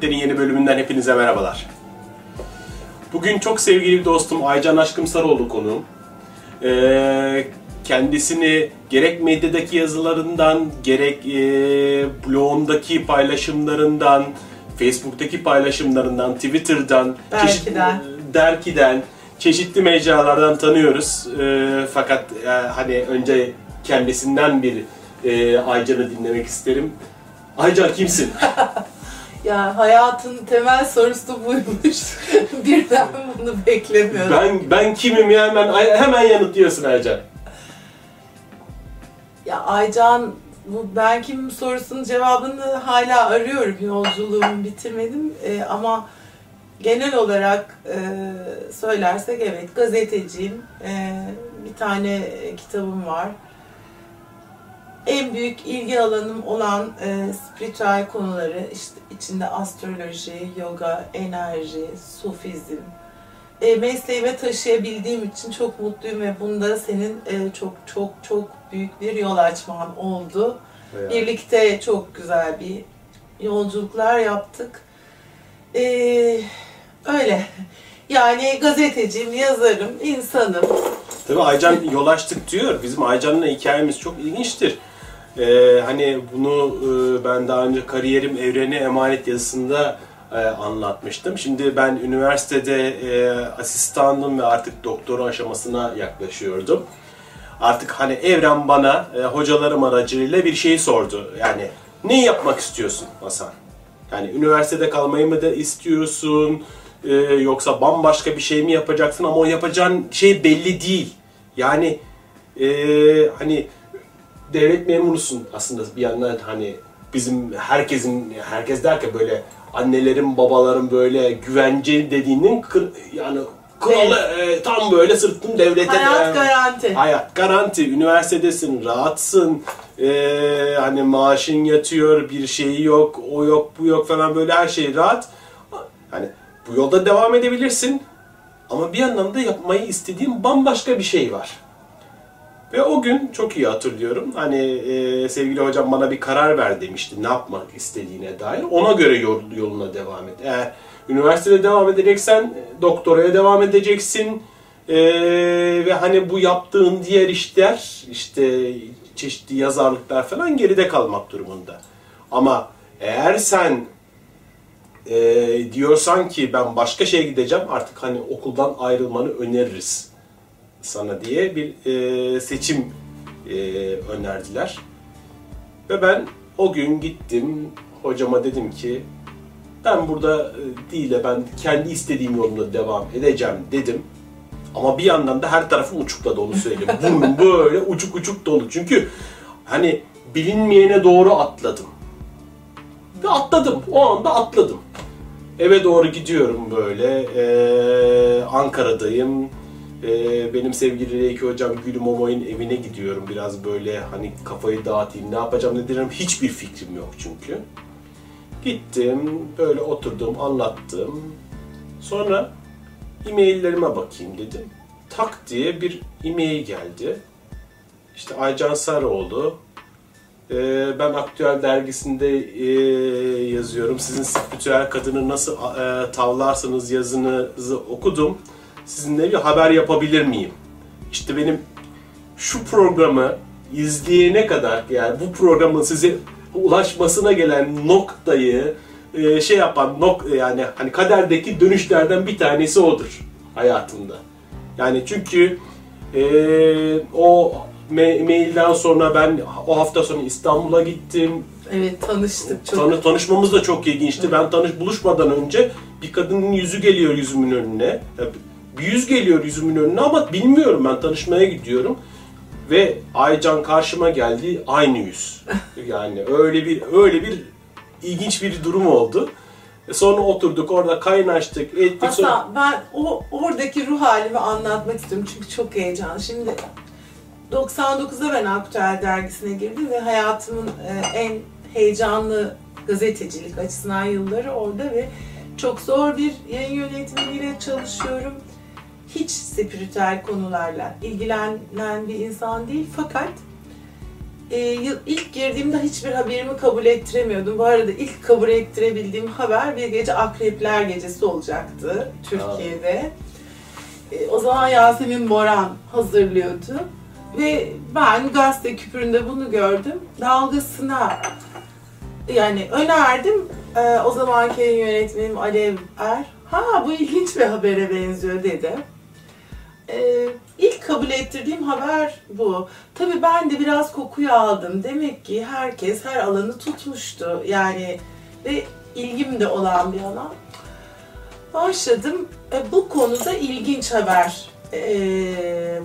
Sonsuz Muhabbetlerin yeni bölümünden hepinize merhabalar. Bugün çok sevgili bir dostum Aycan Aşkım Sarıoğlu konuğum. Ee, kendisini gerek medyadaki yazılarından, gerek e, blogundaki paylaşımlarından, Facebook'taki paylaşımlarından, Twitter'dan, Derkiden. Derkiden, çeşitli mecralardan tanıyoruz. Ee, fakat e, hani önce kendisinden bir e, Aycan'ı dinlemek isterim. Aycan kimsin? Ya hayatın temel sorusu buymuş. Birden bunu beklemiyordum. ben ben kimim ya hemen hemen yanıtlıyorsun Aycan. Ya Aycan bu ben kimim sorusunun cevabını hala arıyorum. Yolculuğumu bitirmedim Ee, ama genel olarak e, söylersek evet gazeteciyim. Ee, bir tane kitabım var. En büyük ilgi alanım olan e, spiritüel konuları işte içinde astroloji, yoga, enerji, sufizm. E, mesleğime taşıyabildiğim için çok mutluyum ve bunda senin e, çok çok çok büyük bir yol açman oldu. Birlikte çok güzel bir yolculuklar yaptık. E, öyle. Yani gazeteciyim, yazarım, insanım. Tabii Aycan yol açtık diyor. Bizim Aycan'la hikayemiz çok ilginçtir. Ee, hani bunu e, ben daha önce kariyerim evrene emanet yazısında e, anlatmıştım. Şimdi ben üniversitede e, asistandım ve artık doktora aşamasına yaklaşıyordum. Artık hani evren bana e, hocalarım aracılığıyla bir şey sordu. Yani ne yapmak istiyorsun Hasan? Yani üniversitede kalmayı mı da istiyorsun? E, yoksa bambaşka bir şey mi yapacaksın ama o yapacağın şey belli değil. Yani e, hani devlet memurusun aslında bir yandan hani bizim herkesin herkes derken böyle annelerin babaların böyle güvence dediğinin kır, yani kralı e, tam böyle sırtın devlete Hayat de- garanti. Hayat garanti. Üniversitedesin, rahatsın. Ee, hani maaşın yatıyor, bir şeyi yok, o yok, bu yok falan böyle her şey rahat. Hani bu yolda devam edebilirsin. Ama bir yandan da yapmayı istediğin bambaşka bir şey var. Ve o gün çok iyi hatırlıyorum. Hani e, sevgili hocam bana bir karar ver demişti ne yapmak istediğine dair. Ona göre yol, yoluna devam et. Eğer üniversitede devam edeceksen e, doktoraya devam edeceksin. E, ve hani bu yaptığın diğer işler işte çeşitli yazarlıklar falan geride kalmak durumunda. Ama eğer sen e, diyorsan ki ben başka şeye gideceğim artık hani okuldan ayrılmanı öneririz sana diye bir e, seçim e, önerdiler. Ve ben o gün gittim hocama dedim ki ben burada e, değil de ben kendi istediğim yolumda devam edeceğim dedim. Ama bir yandan da her tarafım uçukla dolu söyleyeyim. Burnum böyle uçuk uçuk dolu. Çünkü hani bilinmeyene doğru atladım. Ve atladım. O anda atladım. Eve doğru gidiyorum böyle. Ee, Ankara'dayım. Ee, benim sevgili Reiki hocam Gülüm Omoy'un evine gidiyorum. Biraz böyle hani kafayı dağıtayım, ne yapacağım ne derim hiçbir fikrim yok çünkü. Gittim, böyle oturdum, anlattım. Sonra e-maillerime bakayım dedim. Tak diye bir e-mail geldi. İşte Aycan Sarıoğlu. Ee, ben Aktüel dergisinde e, yazıyorum. Sizin spiritüel kadını nasıl e, tavlarsınız yazınızı okudum. Sizinle bir haber yapabilir miyim? İşte benim şu programı izleyene kadar yani bu programın size ulaşmasına gelen noktayı e, şey yapan nok yani hani kaderdeki dönüşlerden bir tanesi odur hayatımda. Yani çünkü e, o me- mailden sonra ben o hafta sonu İstanbul'a gittim. Evet tanıştık çok. Tanı, tanışmamız da çok ilginçti. Ben tanış buluşmadan önce bir kadının yüzü geliyor yüzümün önüne. Bir yüz geliyor yüzümün önüne ama bilmiyorum ben tanışmaya gidiyorum. Ve Aycan karşıma geldi aynı yüz. Yani öyle bir öyle bir ilginç bir durum oldu. E Sonra oturduk orada kaynaştık, ettik. Sonra... Hasan ben o oradaki ruh halimi anlatmak istiyorum çünkü çok heyecanlı. Şimdi 99'da ben Aktüel dergisine girdim ve hayatımın e, en heyecanlı gazetecilik açısından yılları orada ve çok zor bir yayın yönetmeniyle çalışıyorum. Hiç spiritüel konularla ilgilenen bir insan değil fakat e, ilk girdiğimde hiçbir haberimi kabul ettiremiyordum. Bu arada ilk kabul ettirebildiğim haber bir gece Akrepler Gecesi olacaktı Türkiye'de. E, o zaman Yasemin Boran hazırlıyordu. Ve ben gazete küpüründe bunu gördüm. Dalgasına yani önerdim. E, o zamanki yönetmenim Alev Er. Ha bu ilginç bir habere benziyor dedi. E, ilk kabul ettirdiğim haber bu. Tabii ben de biraz kokuyu aldım. Demek ki herkes her alanı tutmuştu. Yani ve ilgim de olan bir alan. Başladım. E, bu konuda ilginç haber e,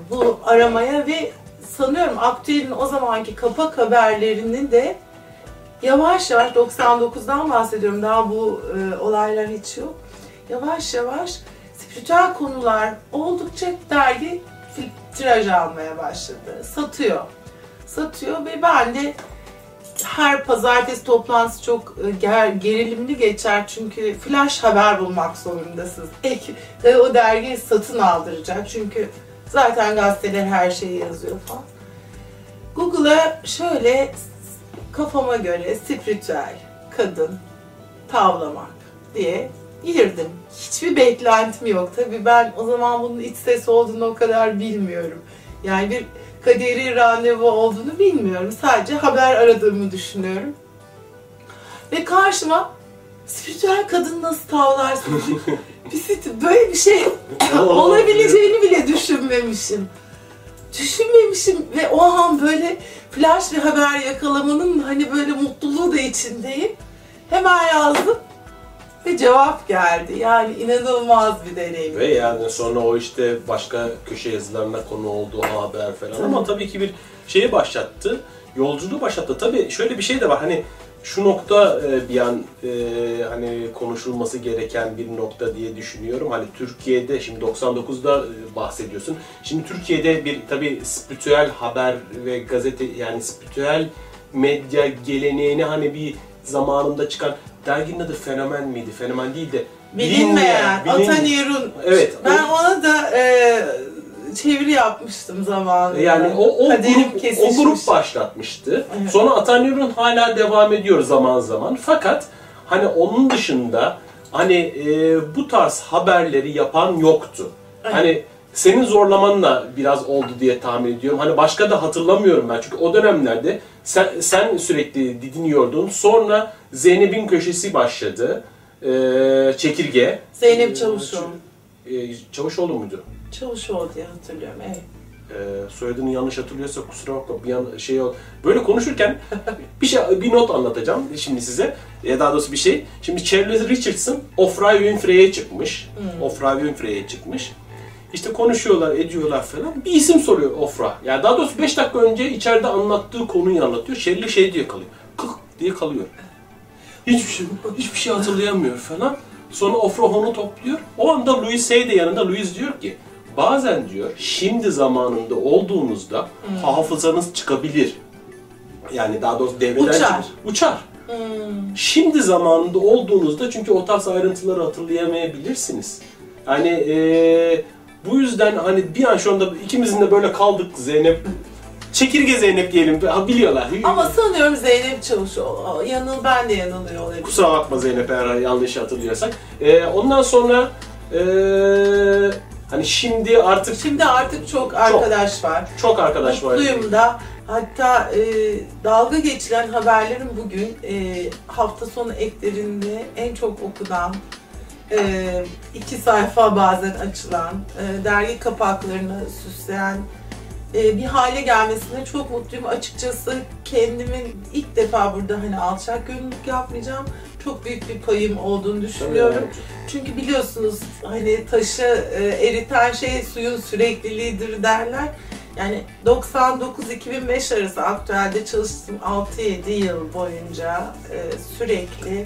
bu aramaya ve sanıyorum Aktüel'in o zamanki kapak haberlerini de yavaş yavaş 99'dan bahsediyorum. Daha bu e, olaylar hiç yok. Yavaş yavaş spiritüel konular oldukça dergi tiraj almaya başladı. Satıyor. Satıyor ve ben de her pazartesi toplantısı çok e, ger- gerilimli geçer çünkü flash haber bulmak zorundasınız. Ek, o dergi satın aldıracak çünkü zaten gazeteler her şeyi yazıyor falan. Google'a şöyle kafama göre spiritüel, kadın, tavlamak diye girdim. Hiçbir beklentim yok. Tabii ben o zaman bunun iç ses olduğunu o kadar bilmiyorum. Yani bir kaderi randevu olduğunu bilmiyorum. Sadece haber aradığımı düşünüyorum. Ve karşıma spiritüel kadın nasıl tavlarsın? bir sit- böyle bir şey olabileceğini bile düşünmemişim. Düşünmemişim ve o an böyle flash bir haber yakalamanın hani böyle mutluluğu da içindeyim. Hemen yazdım ve cevap geldi. Yani inanılmaz bir deneyim. Ve yani sonra o işte başka köşe yazılarına konu oldu, haber falan ama tabii ki bir şeyi başlattı, yolculuğu başlattı. Tabii şöyle bir şey de var hani şu nokta e, bir an e, hani konuşulması gereken bir nokta diye düşünüyorum. Hani Türkiye'de şimdi 99'da e, bahsediyorsun. Şimdi Türkiye'de bir tabii spiritüel haber ve gazete yani spiritüel medya geleneğini hani bir zamanında çıkan derginin adı Fenomen miydi? Fenomen değil de Bilinmeyen, bilin- Atanier'un. Evet. Ben ona da e, çeviri yapmıştım zamanında. Yani o, o, Kaderim grup, o grup başlatmıştı. Evet. Sonra Atanürün hala devam ediyor zaman zaman. Fakat hani onun dışında hani e, bu tarz haberleri yapan yoktu. Evet. Hani senin zorlamanla biraz oldu diye tahmin ediyorum. Hani başka da hatırlamıyorum ben. Çünkü o dönemlerde sen, sen sürekli dinliyordun. Sonra Zeynep'in köşesi başladı. E, çekirge. Zeynep Çavuşoğlu. E, Çavuşoğlu muydu? Çavuşoğlu diye hatırlıyorum. Evet. Ee, soyadını yanlış hatırlıyorsa kusura bakma bir an şey ol. Böyle konuşurken bir şey bir not anlatacağım şimdi size. Ya daha doğrusu bir şey. Şimdi Charles Richardson Oprah Winfrey'e çıkmış. Oprah Winfrey'e çıkmış. İşte konuşuyorlar, ediyorlar falan. Bir isim soruyor Oprah. Yani daha doğrusu 5 dakika önce içeride anlattığı konuyu anlatıyor. Shirley şey diye kalıyor. Kık diye kalıyor. Hiçbir şey, hiçbir şey hatırlayamıyor falan. Sonra Oprah onu topluyor. O anda Louis Hay de yanında. Louis diyor ki bazen diyor şimdi zamanında olduğunuzda hafızanız çıkabilir. Yani daha doğrusu devreden Uçar. çıkar. Uçar. Hmm. Şimdi zamanında olduğunuzda çünkü o tarz ayrıntıları hatırlayamayabilirsiniz. Yani eee, bu yüzden hani bir an şu anda ikimizin de böyle kaldık Zeynep. Çekirge Zeynep diyelim. Ha, biliyorlar. Ama sanıyorum Zeynep Çavuşoğlu. Yanıl ben de yanılıyor olabilirim. Kusura bakma Zeynep eğer yanlış hatırlıyorsak. Eee, ondan sonra eee, hani şimdi artık Şimdi artık çok arkadaş var. çok arkadaş var. Mutluyum da. Hatta e, dalga geçilen haberlerin bugün e, hafta sonu eklerinde en çok okunan, iki sayfa bazen açılan, e, dergi kapaklarını süsleyen e, bir hale gelmesine çok mutluyum. Açıkçası kendimin ilk defa burada hani alçak gönüllülük yapmayacağım. Çok büyük bir payım olduğunu düşünüyorum. Çünkü biliyorsunuz hani taşı e, eriten şey suyun sürekliliğidir derler. Yani 99-2005 arası aktüelde çalıştım 6-7 yıl boyunca sürekli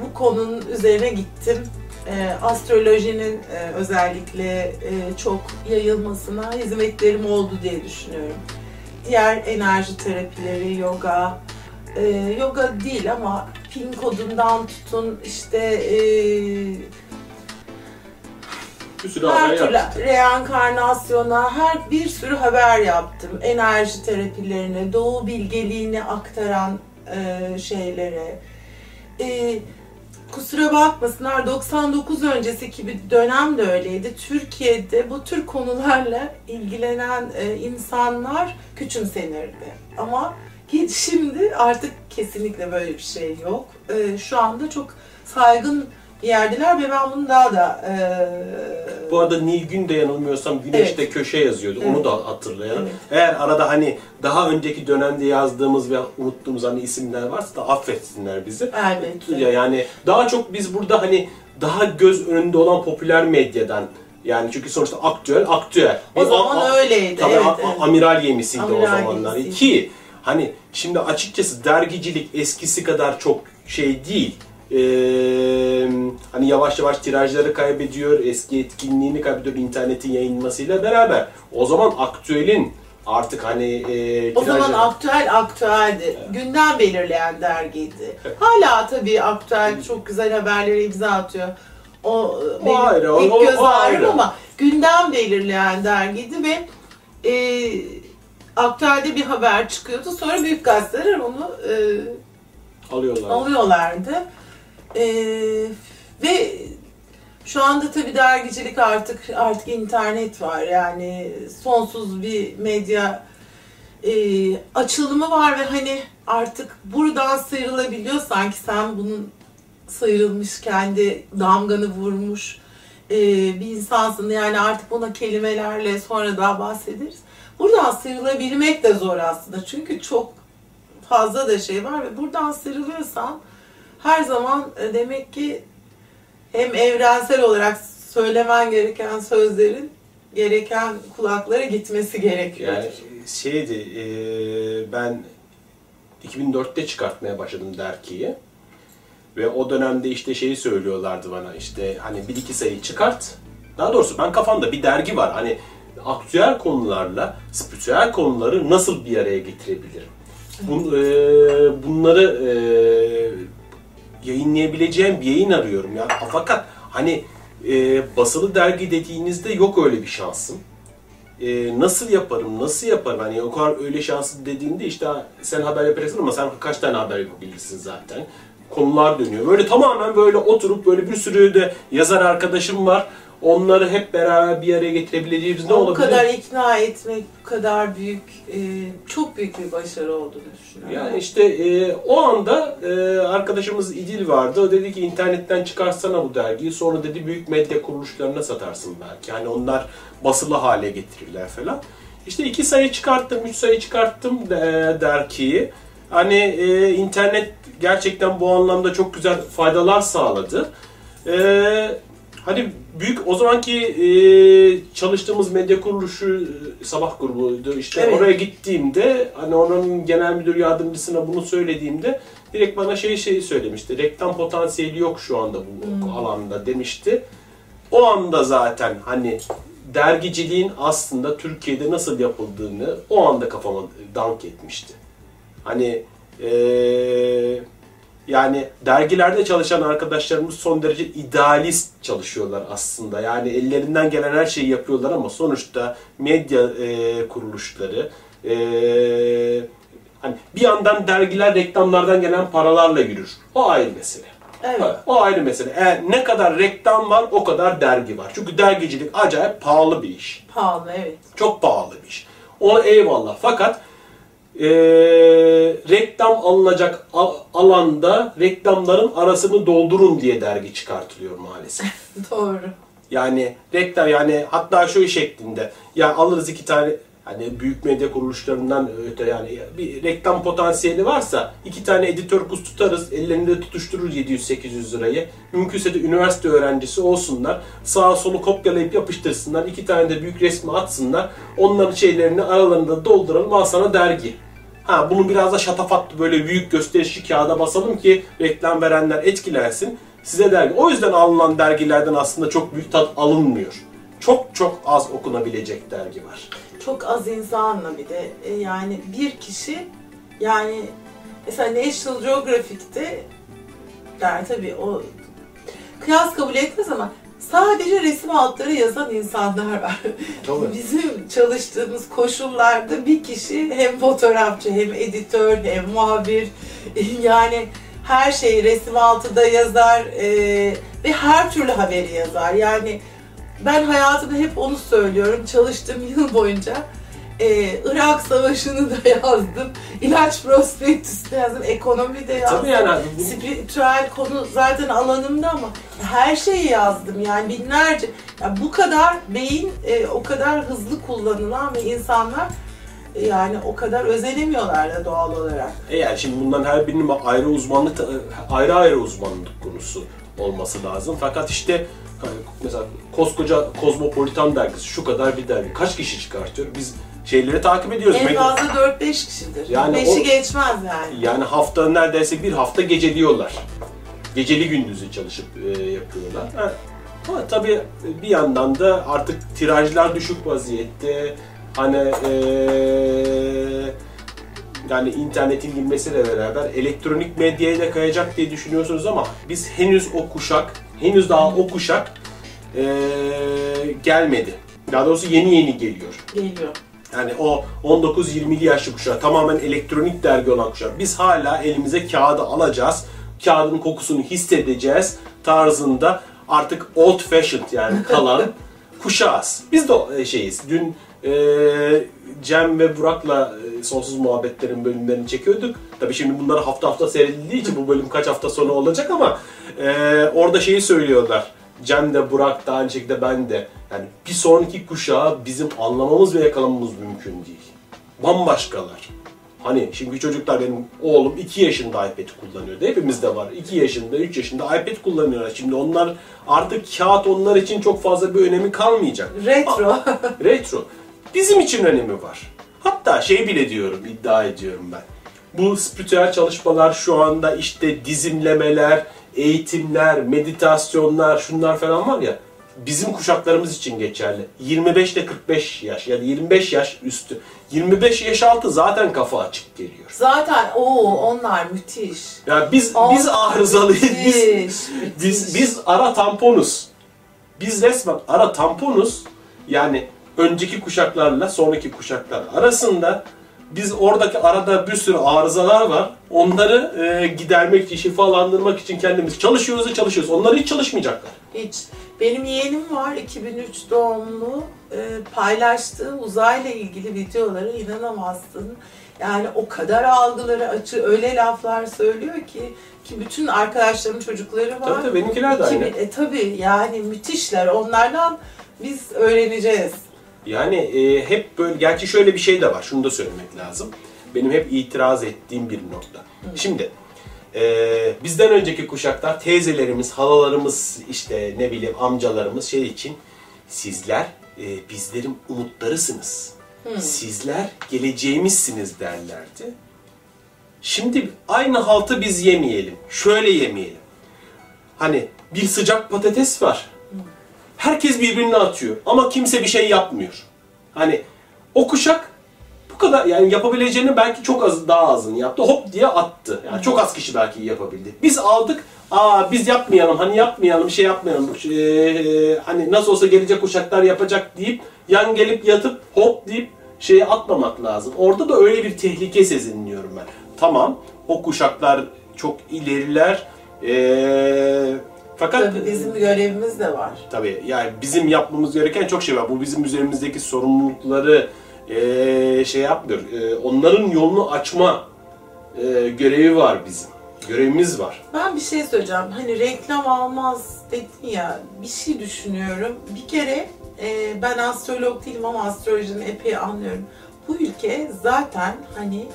bu konunun üzerine gittim. E, astrolojinin e, özellikle e, çok yayılmasına hizmetlerim oldu diye düşünüyorum. Diğer enerji terapileri, yoga, e, yoga değil ama pin kodundan tutun işte e, Bir sürü haber Her türlü reenkarnasyona, her bir sürü haber yaptım. Enerji terapilerine, doğu bilgeliğini aktaran e, şeylere. E, kusura bakmasınlar 99 öncesi bir dönem de öyleydi. Türkiye'de bu tür konularla ilgilenen e, insanlar küçümsenirdi. Ama ki- şimdi artık kesinlikle böyle bir şey yok. E, şu anda çok saygın bir yerdeler ve ben bunu daha da e, Bu arada Nilgün de yanılmıyorsam Güneş'te köşe yazıyordu. Onu Evet. da hatırlayalım. Evet. Eğer arada hani daha önceki dönemde yazdığımız ve unuttuğumuz hani isimler varsa da affetsinler bizi. Ya Yani daha çok biz burada hani daha göz önünde olan popüler medyadan yani çünkü sonuçta aktüel aktüel. O Bir zaman a- öyleydi. Tabii evet, a- evet. amiral gemisiydi o Amiral zamanlar. gemisiydi. Ki hani şimdi açıkçası dergicilik eskisi kadar çok şey değil. Ee, hani yavaş yavaş tirajları kaybediyor, eski etkinliğini kaybediyor internetin yayınlamasıyla beraber. O zaman aktüelin artık hani e, O zaman tirajları- aktüel aktüeldi. Gündem belirleyen dergiydi. Hala tabii aktüel çok güzel haberlere imza atıyor. O, e, benim ayrı, o- ilk o- göz o ayrı. ama gündem belirleyen dergiydi ve e, aktüelde bir haber çıkıyordu. Sonra büyük gazeteler onu e, alıyorlar. alıyorlardı. E, ve şu anda tabii dergicilik artık artık internet var. Yani sonsuz bir medya e, açılımı var ve hani artık buradan sıyrılabiliyor. Sanki sen bunun sıyrılmış kendi damganı vurmuş e, bir insansın. Yani artık buna kelimelerle sonra daha bahsederiz. Buradan sıyrılabilmek de zor aslında. Çünkü çok fazla da şey var ve buradan sıyrılıyorsan her zaman e, demek ki hem evrensel olarak söylemen gereken sözlerin gereken kulaklara gitmesi gerekiyor. Yani şeydi, e, ben 2004'te çıkartmaya başladım dergiyi. Ve o dönemde işte şeyi söylüyorlardı bana işte hani bir iki sayı çıkart. Daha doğrusu ben kafamda bir dergi var. Hani aktüel konularla spiritüel konuları nasıl bir araya getirebilirim? Bun, e, bunları e, yayınlayabileceğim bir yayın arıyorum ya. Fakat hani e, basılı dergi dediğinizde yok öyle bir şansım. E, nasıl yaparım, nasıl yaparım? Hani o kadar öyle şanslı dediğinde işte "Ha, sen haber yapacaksın ama sen kaç tane haber yapabilirsin zaten. Konular dönüyor. Böyle tamamen böyle oturup böyle bir sürü de yazar arkadaşım var. Onları hep beraber bir araya getirebileceğimiz ne olabilir? kadar ikna etmek bu kadar büyük, e, çok büyük bir başarı olduğunu düşünüyorum. Yani işte e, o anda e, arkadaşımız İdil vardı. O dedi ki internetten çıkarsana bu dergiyi. Sonra dedi büyük medya kuruluşlarına satarsın belki. Yani onlar basılı hale getirirler falan. İşte iki sayı çıkarttım, üç sayı çıkarttım e, dergiyi. Hani e, internet gerçekten bu anlamda çok güzel faydalar sağladı. E, Hani büyük o zamanki e, çalıştığımız medya kuruluşu e, sabah grubuydu. İşte Evet. oraya gittiğimde hani onun genel müdür yardımcısına bunu söylediğimde direkt bana şey şey söylemişti. Reklam potansiyeli yok şu anda bu Hmm. alanda demişti. O anda zaten hani dergiciliğin aslında Türkiye'de nasıl yapıldığını o anda kafama dank etmişti. Hani eee yani dergilerde çalışan arkadaşlarımız son derece idealist çalışıyorlar aslında. Yani ellerinden gelen her şeyi yapıyorlar ama sonuçta medya e, kuruluşları e, hani bir yandan dergiler reklamlardan gelen paralarla yürür. O ayrı mesele. Evet. O ayrı mesele. Eğer ne kadar reklam var o kadar dergi var. Çünkü dergicilik acayip pahalı bir iş. Pahalı evet. Çok pahalı bir iş. O eyvallah. Fakat eee, reklam alınacak al- alanda reklamların arasını doldurun diye dergi çıkartılıyor maalesef. Doğru. Yani reklam yani hatta şu şeklinde ya alırız iki tane hani büyük medya kuruluşlarından öte yani bir reklam potansiyeli varsa iki tane editör kuz tutarız ellerinde tutuştururuz 700-800 lirayı. Mümkünse de üniversite öğrencisi olsunlar. Sağa solu kopyalayıp yapıştırsınlar. iki tane de büyük resmi atsınlar. Onların şeylerini aralarında dolduralım al sana dergi. Ha bunu biraz da şatafatlı böyle büyük gösterişli kağıda basalım ki reklam verenler etkilensin. Size dergi. O yüzden alınan dergilerden aslında çok büyük tat alınmıyor. Çok çok az okunabilecek dergi var. Çok az insanla bir de e, yani bir kişi yani mesela National Geographic'te der tabii o kıyas kabul etmez ama sadece resim altları yazan insanlar var. Tabii. Bizim çalıştığımız koşullarda bir kişi hem fotoğrafçı hem editör hem muhabir yani her şeyi resim altıda yazar e, ve her türlü haberi yazar. Yani ben hayatımda hep onu söylüyorum. Çalıştığım yıl boyunca e, Irak Savaşı'nı da yazdım. İlaç prospektüsü yazdım. Ekonomi de yazdım. Tabii yani Spiritüel konu zaten alanımda ama her şeyi yazdım. Yani binlerce. Ya bu kadar beyin e, o kadar hızlı kullanılan ve insanlar e, yani o kadar özenemiyorlar da doğal olarak. E yani şimdi bundan her birinin ayrı uzmanlık ayrı ayrı uzmanlık konusu olması lazım. Fakat işte hani mesela koskoca Kozmopolitan dergisi şu kadar bir dergi. Kaç kişi çıkartıyor? Biz şeyleri takip ediyoruz. En fazla 4-5 kişidir. Yani 5'i o- geçmez yani. Yani hafta neredeyse bir hafta geceliyorlar. Geceli gündüzü çalışıp e, yapıyorlar. Ha, Ama tabii bir yandan da artık tirajlar düşük vaziyette. Hani e, yani internetin girmesiyle beraber elektronik medyaya da kayacak diye düşünüyorsunuz ama biz henüz o kuşak, henüz daha o kuşak e, gelmedi. Daha doğrusu yeni yeni geliyor. Geliyor. Yani o 19-20'li yaşlı kuşağı tamamen elektronik dergi olan kuşak. Biz hala elimize kağıdı alacağız. Kağıdın kokusunu hissedeceğiz tarzında artık old fashioned yani kalan kuşağız. Biz de e, şeyiz. Dün e, Cem ve Burak'la e, Sonsuz Muhabbetlerin bölümlerini çekiyorduk. Tabii şimdi bunları hafta hafta seyredildiği için bu bölüm kaç hafta sonra olacak ama e, orada şeyi söylüyorlar. Cem de Burak da aynı şekilde ben de. Yani bir sonraki kuşağı bizim anlamamız ve yakalamamız mümkün değil. Bambaşkalar. Hani şimdi çocuklar benim oğlum 2 yaşında iPad kullanıyordu. Hepimizde var. 2 yaşında, 3 yaşında iPad kullanıyorlar. Şimdi onlar artık kağıt onlar için çok fazla bir önemi kalmayacak. Retro. Retro. Bizim için önemi var. Hatta şey bile diyorum, iddia ediyorum ben. Bu spiritüel çalışmalar şu anda işte dizimlemeler, eğitimler, meditasyonlar, şunlar falan var ya bizim kuşaklarımız için geçerli. 25 ile 45 yaş ya da 25 yaş üstü. 25 yaş altı zaten kafa açık geliyor. Zaten o onlar müthiş. Ya biz biz Onlar arızalıyız. Biz müthiş, biz müthiş. biz ara tamponuz. Biz resmen ara tamponuz. Yani önceki kuşaklarla sonraki kuşaklar arasında biz oradaki arada bir sürü arızalar var. Onları e, gidermek için, şifalandırmak için kendimiz çalışıyoruz da çalışıyoruz. Onlar hiç çalışmayacaklar. Hiç. Benim yeğenim var 2003 doğumlu. Ee, paylaştığı uzayla ilgili videoları inanamazsın. Yani o kadar algıları açı öyle laflar söylüyor ki ki bütün arkadaşlarımın çocukları var. Tabii tabii benimkiler de aynı. 2000 E tabii yani müthişler. Onlardan biz öğreneceğiz. Yani e, hep böyle, gerçi şöyle bir şey de var, şunu da söylemek lazım. Benim hep itiraz ettiğim bir nokta. Şimdi, e, bizden önceki kuşaklar, teyzelerimiz, halalarımız, işte ne bileyim amcalarımız şey için, sizler e, bizlerin umutlarısınız. Sizler geleceğimizsiniz derlerdi. Şimdi aynı haltı biz yemeyelim, şöyle yemeyelim. Hani bir sıcak patates var. Herkes birbirine atıyor ama kimse bir şey yapmıyor. Hani o kuşak bu kadar yani yapabileceğini belki çok az daha azını yaptı. Hop diye attı. Yani çok az kişi belki yapabildi. Biz aldık. Aa biz yapmayalım. Hani yapmayalım, şey yapmayalım. Ee, hani nasıl olsa gelecek kuşaklar yapacak deyip yan gelip yatıp hop deyip şeye atmamak lazım. Orada da öyle bir tehlike sezinliyorum ben. Tamam o kuşaklar çok ileriler. Ee, fakat Tabii bizim görevimiz de var. Tabii yani bizim yapmamız gereken çok şey var. Bu bizim üzerimizdeki sorumlulukları eee, şey yapmıyor. Eee, onların yolunu açma eee, görevi var bizim. Görevimiz var. Ben bir şey söyleyeceğim. Hani reklam almaz dedin ya. Bir şey düşünüyorum. Bir kere e, ben astrolog değilim ama astrolojiden epey anlıyorum. Bu ülke zaten hani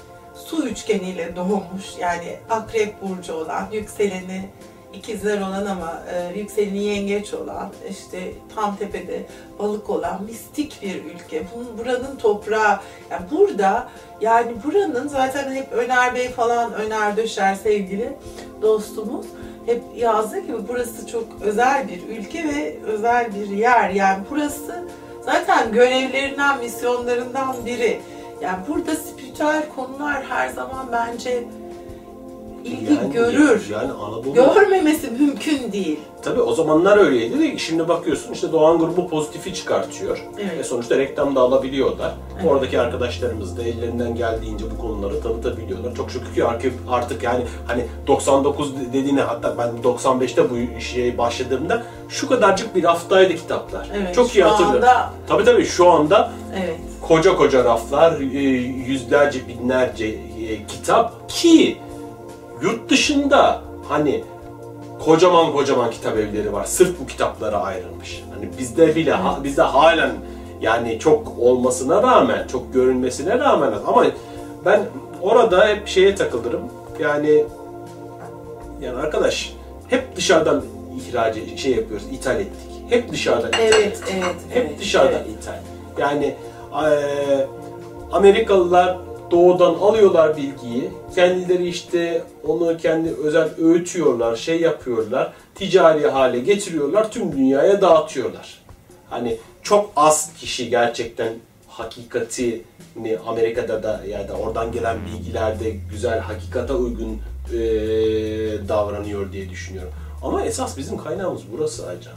su üçgeniyle doğmuş. Yani akrep burcu olan, yükseleni ikizler olan ama e, yükseleni yengeç olan, işte tam tepede balık olan mistik bir ülke. Bunun, buranın toprağı, yani burada yani buranın zaten hep Öner Bey falan Öner Döşer sevgili dostumuz hep yazdı ki burası çok özel bir ülke ve özel bir yer. Yani burası zaten görevlerinden, misyonlarından biri. Yani burada spiritüel konular her zaman bence ilgi Yani- görür. Yani Anadolu Görmemesi mümkün değil. Tabii o zamanlar öyleydi de şimdi bakıyorsun işte Doğan grubu pozitifi çıkartıyor. Evet. Ve sonuçta reklam da alabiliyorlar. Evet. Oradaki arkadaşlarımız da ellerinden geldiğince bu konuları tanıtabiliyorlar. Çok şükür ki artık, yani hani 99 dediğine hatta ben 95'te bu işe başladığımda şu kadarcık bir raftaydı kitaplar. Evet, Çok iyi hatırlıyorum. anda- Tabii tabii şu anda Evet. koca koca raflar, e, yüzlerce binlerce e, kitap ki yurt dışında hani kocaman kocaman kitap evleri var. Sırf bu kitaplara ayrılmış. Hani bizde bile ha- bizde halen yani çok olmasına rağmen, çok görünmesine rağmen ama ben orada hep şeye takılırım. Yani yani arkadaş hep dışarıdan ihraç şey yapıyoruz, ithal ettik. Hep dışarıdan ithal Evet, ettik. evet, Hep evet, dışarıdan evet. ithal. Yani eee, Amerikalılar doğudan alıyorlar bilgiyi. Kendileri işte onu kendi özel öğütüyorlar, şey yapıyorlar. Ticari hale getiriyorlar, tüm dünyaya dağıtıyorlar. Hani çok az kişi gerçekten hakikatini Amerika'da da ya da oradan gelen bilgilerde güzel hakikata uygun eee, davranıyor diye düşünüyorum. Ama esas bizim kaynağımız burası Aycan.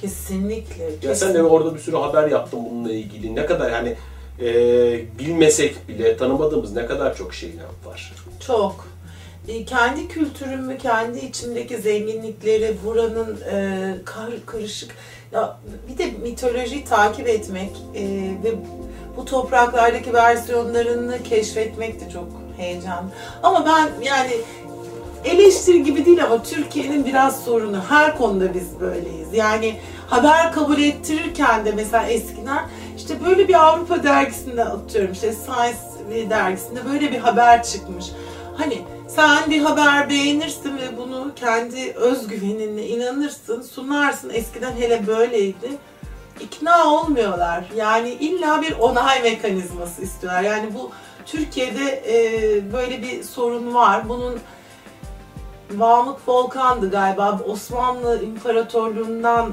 Kesinlikle. Ya sen kesinlikle. de orada bir sürü haber yaptın bununla ilgili. Ne kadar hani e, bilmesek bile tanımadığımız ne kadar çok şey var. Çok. E, Kendi kültürümü, kendi içimdeki zenginlikleri, buranın e, kar, karışık... Ya bir de mitolojiyi takip etmek e, ve bu topraklardaki versiyonlarını keşfetmek de çok heyecan. Ama ben yani eleştiri gibi değil ama Türkiye'nin biraz sorunu. Her konuda biz böyleyiz. Yani haber kabul ettirirken de mesela eskiden işte böyle bir Avrupa dergisinde atıyorum işte Science dergisinde böyle bir haber çıkmış. Hani sen bir haber beğenirsin ve bunu kendi özgüveninle inanırsın, sunarsın. Eskiden hele böyleydi. İkna olmuyorlar. Yani illa bir onay mekanizması istiyorlar. Yani bu Türkiye'de e, böyle bir sorun var. Bunun Vamık Volkan'dı galiba. Osmanlı İmparatorluğundan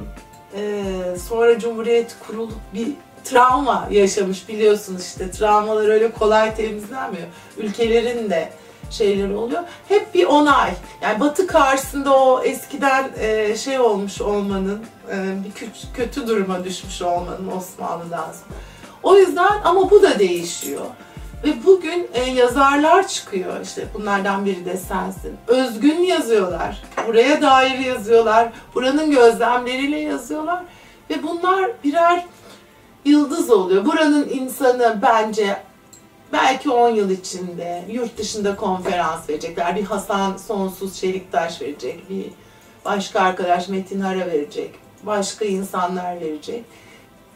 e, sonra Cumhuriyet kurulup bir travma yaşamış biliyorsunuz işte. Travmalar öyle kolay temizlenmiyor. Ülkelerin de şeyleri oluyor. Hep bir onay. Yani Batı karşısında o eskiden e, şey olmuş olmanın, e, bir kötü, kötü duruma düşmüş olmanın Osmanlı'dan sonra. O yüzden ama bu da değişiyor. Ve bugün e, yazarlar çıkıyor işte bunlardan biri de sensin. Özgün yazıyorlar. Buraya dair yazıyorlar. Buranın gözlemleriyle yazıyorlar. Ve bunlar birer yıldız oluyor. Buranın insanı bence belki 10 yıl içinde yurt dışında konferans verecekler. Bir Hasan Sonsuz Çeliktaş verecek. Bir başka arkadaş Metin Hara verecek. Başka insanlar verecek.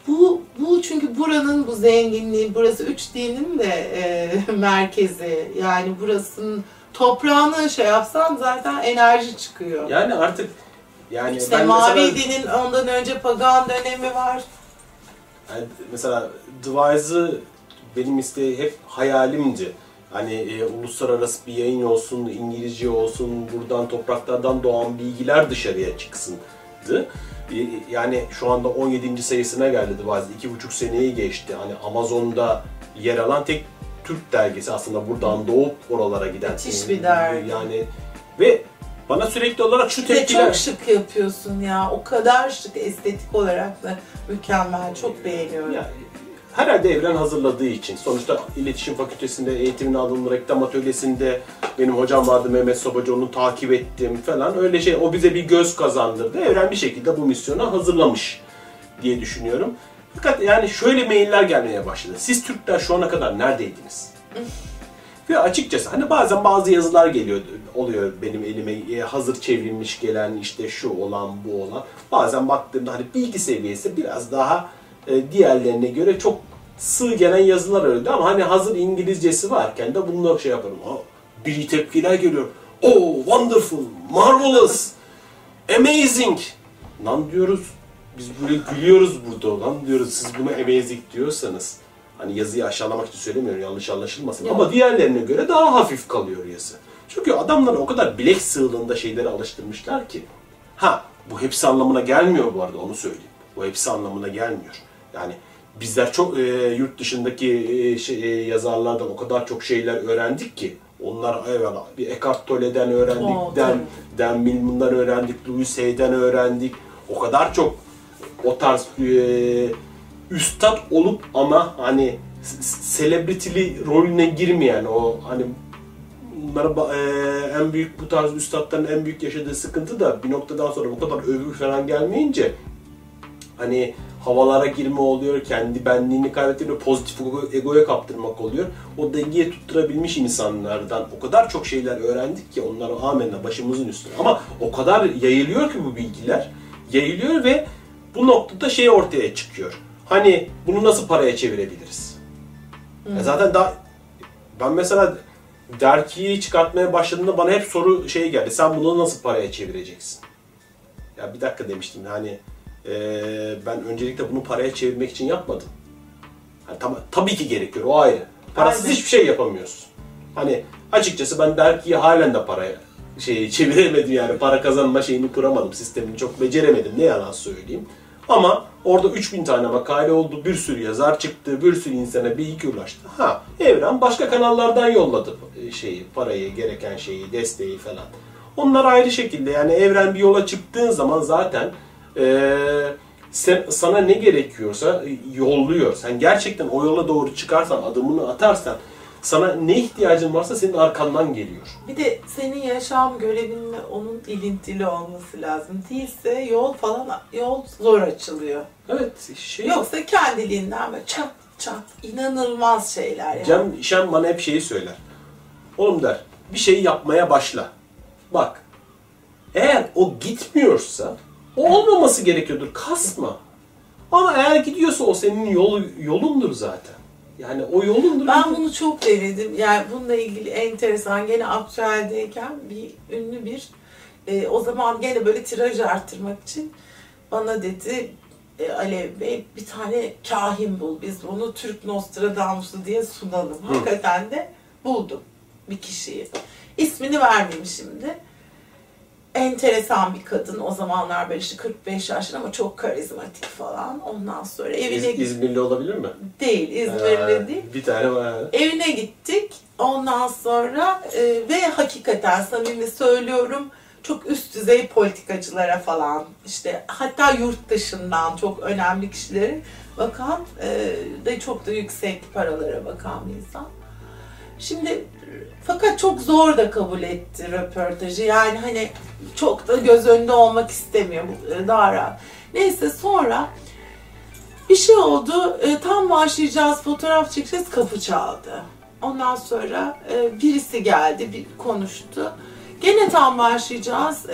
Bu, bu çünkü buranın bu zenginliği, burası üç dinin de e, merkezi. Yani burasının toprağını şey yapsan zaten enerji çıkıyor. Yani artık yani işte ben mavi mesela, dinin ondan önce pagan dönemi var. Yani mesela The Wise'ı benim işte hep hayalimdi. Hani e, uluslararası bir yayın olsun, İngilizce olsun, buradan topraklardan doğan bilgiler dışarıya çıksındı. E, Yani şu anda 17. sayısına geldi Wise. İki buçuk seneyi geçti. Hani Amazon'da yer alan tek Türk dergisi aslında buradan doğup oralara giden. Müthiş bir dergi. Yani ve bana sürekli olarak şu tepkiler... çok şık yapıyorsun ya. O kadar şık estetik olarak da mükemmel. Çok beğeniyorum. Ya, herhalde evren hazırladığı için. Sonuçta iletişim fakültesinde eğitimini aldım, reklam atölyesinde benim hocam vardı Mehmet Sobacı onu takip ettim falan. Öyle şey o bize bir göz kazandırdı. Evren bir şekilde bu misyona hazırlamış diye düşünüyorum. Fakat yani şöyle mailler gelmeye başladı. Siz Türkler şu ana kadar neredeydiniz? Ve açıkçası hani bazen bazı yazılar geliyor oluyor benim elime e, hazır çevrilmiş gelen işte şu olan bu olan. Bazen baktığımda hani bilgi seviyesi biraz daha e, diğerlerine göre çok sığ gelen yazılar öyle ama hani hazır İngilizcesi varken de bunları şey yaparım. Aa, bir tepkiler geliyor. Oh wonderful, marvelous, amazing. Lan diyoruz biz böyle gülüyoruz burada lan diyoruz siz bunu amazing diyorsanız. Hani yazıyı aşağılamak için söylemiyorum yanlış anlaşılmasın Yok. ama diğerlerine göre daha hafif kalıyor yazı. Çünkü adamlar o kadar bilek sığlığında şeyleri alıştırmışlar ki. Ha bu hepsi anlamına gelmiyor bu arada onu söyleyeyim. Bu hepsi anlamına gelmiyor. Yani bizler çok e, yurt dışındaki e, şey, e, yazarlardan o kadar çok şeyler öğrendik ki Onlar eyvallah bir Eckhart Tolle'den öğrendik, Oo, Dan. Dan Millman'dan öğrendik, Louis Hay'den öğrendik. O kadar çok o tarz e, üstad olup ama hani s- celebrity'li rolüne girmeyen o hani bunlara e, en büyük bu tarz üstadların en büyük yaşadığı sıkıntı da bir noktadan sonra bu kadar övgü falan gelmeyince hani havalara girme oluyor, kendi benliğini kaybettiğinde pozitif ego- egoya kaptırmak oluyor. O dengeyi tutturabilmiş insanlardan o kadar çok şeyler öğrendik ki onlara amenna başımızın üstüne. Ama o kadar yayılıyor ki bu bilgiler. Yayılıyor ve bu noktada şey ortaya çıkıyor. Hani bunu nasıl paraya çevirebiliriz? Ya zaten daha ben mesela dergiyi çıkartmaya başladığımda bana hep soru şey geldi. Sen bunu nasıl paraya çevireceksin? Ya bir dakika demiştim hani eee, ben öncelikle bunu paraya çevirmek için yapmadım. Hani tam, tabii ki gerekiyor o ayrı. Parasız Aynen. hiçbir şey yapamıyorsun. Hani açıkçası ben dergiyi halen de paraya şey çeviremedim yani para kazanma şeyini kuramadım sistemini çok beceremedim ne yalan söyleyeyim. Ama orada 3000 tane makale oldu, bir sürü yazar çıktı, bir sürü insana bilgi ulaştı. Ha, Evren başka kanallardan yolladı şeyi, parayı, gereken şeyi, desteği falan. Onlar ayrı şekilde yani Evren bir yola çıktığın zaman zaten eee, sen, sana ne gerekiyorsa e, yolluyor. Sen gerçekten o yola doğru çıkarsan, adımını atarsan sana ne ihtiyacın varsa senin arkandan geliyor. Bir de senin yaşam görevinle onun ilintili olması lazım. Değilse yol falan yol zor açılıyor. Evet, şey Yoksa kendiliğinden böyle çat çat inanılmaz şeyler yani. Cem Şen bana hep şeyi söyler. Oğlum der, bir şey yapmaya başla. Bak, eğer o gitmiyorsa, o olmaması gerekiyordur. Kasma. Ama eğer gidiyorsa o senin yol, yolundur zaten. Yani o yolundur. Ben bunu çok denedim. Yani bununla ilgili enteresan gene aktüeldeyken bir ünlü bir e, o zaman gene böyle tiraj arttırmak için bana dedi e, Alev Bey bir tane kahin bul. Biz onu Türk Nostradamus'u diye sunalım. Hakikaten de buldum bir kişiyi. İsmini vermeyeyim şimdi. Enteresan bir kadın. O zamanlar böyle işte 45 yaşında ama çok karizmatik falan. Ondan sonra evine İz- İzmirli olabilir mi? değil, İzmirli Ha, değil. Bir tane var. Evine gittik. Ondan sonra e, ve hakikaten samimi söylüyorum çok üst düzey politikacılara falan işte hatta yurt dışından çok önemli kişilere bakan e, de çok da yüksek paralara bakan bir insan. Şimdi fakat çok zor da kabul etti röportajı. Yani hani çok da göz önünde olmak istemiyor. e, Daha rahat. Neyse sonra bir şey oldu. E, tam başlayacağız, fotoğraf çekeceğiz, kapı çaldı. Ondan sonra e, birisi geldi, bir konuştu. Gene tam başlayacağız,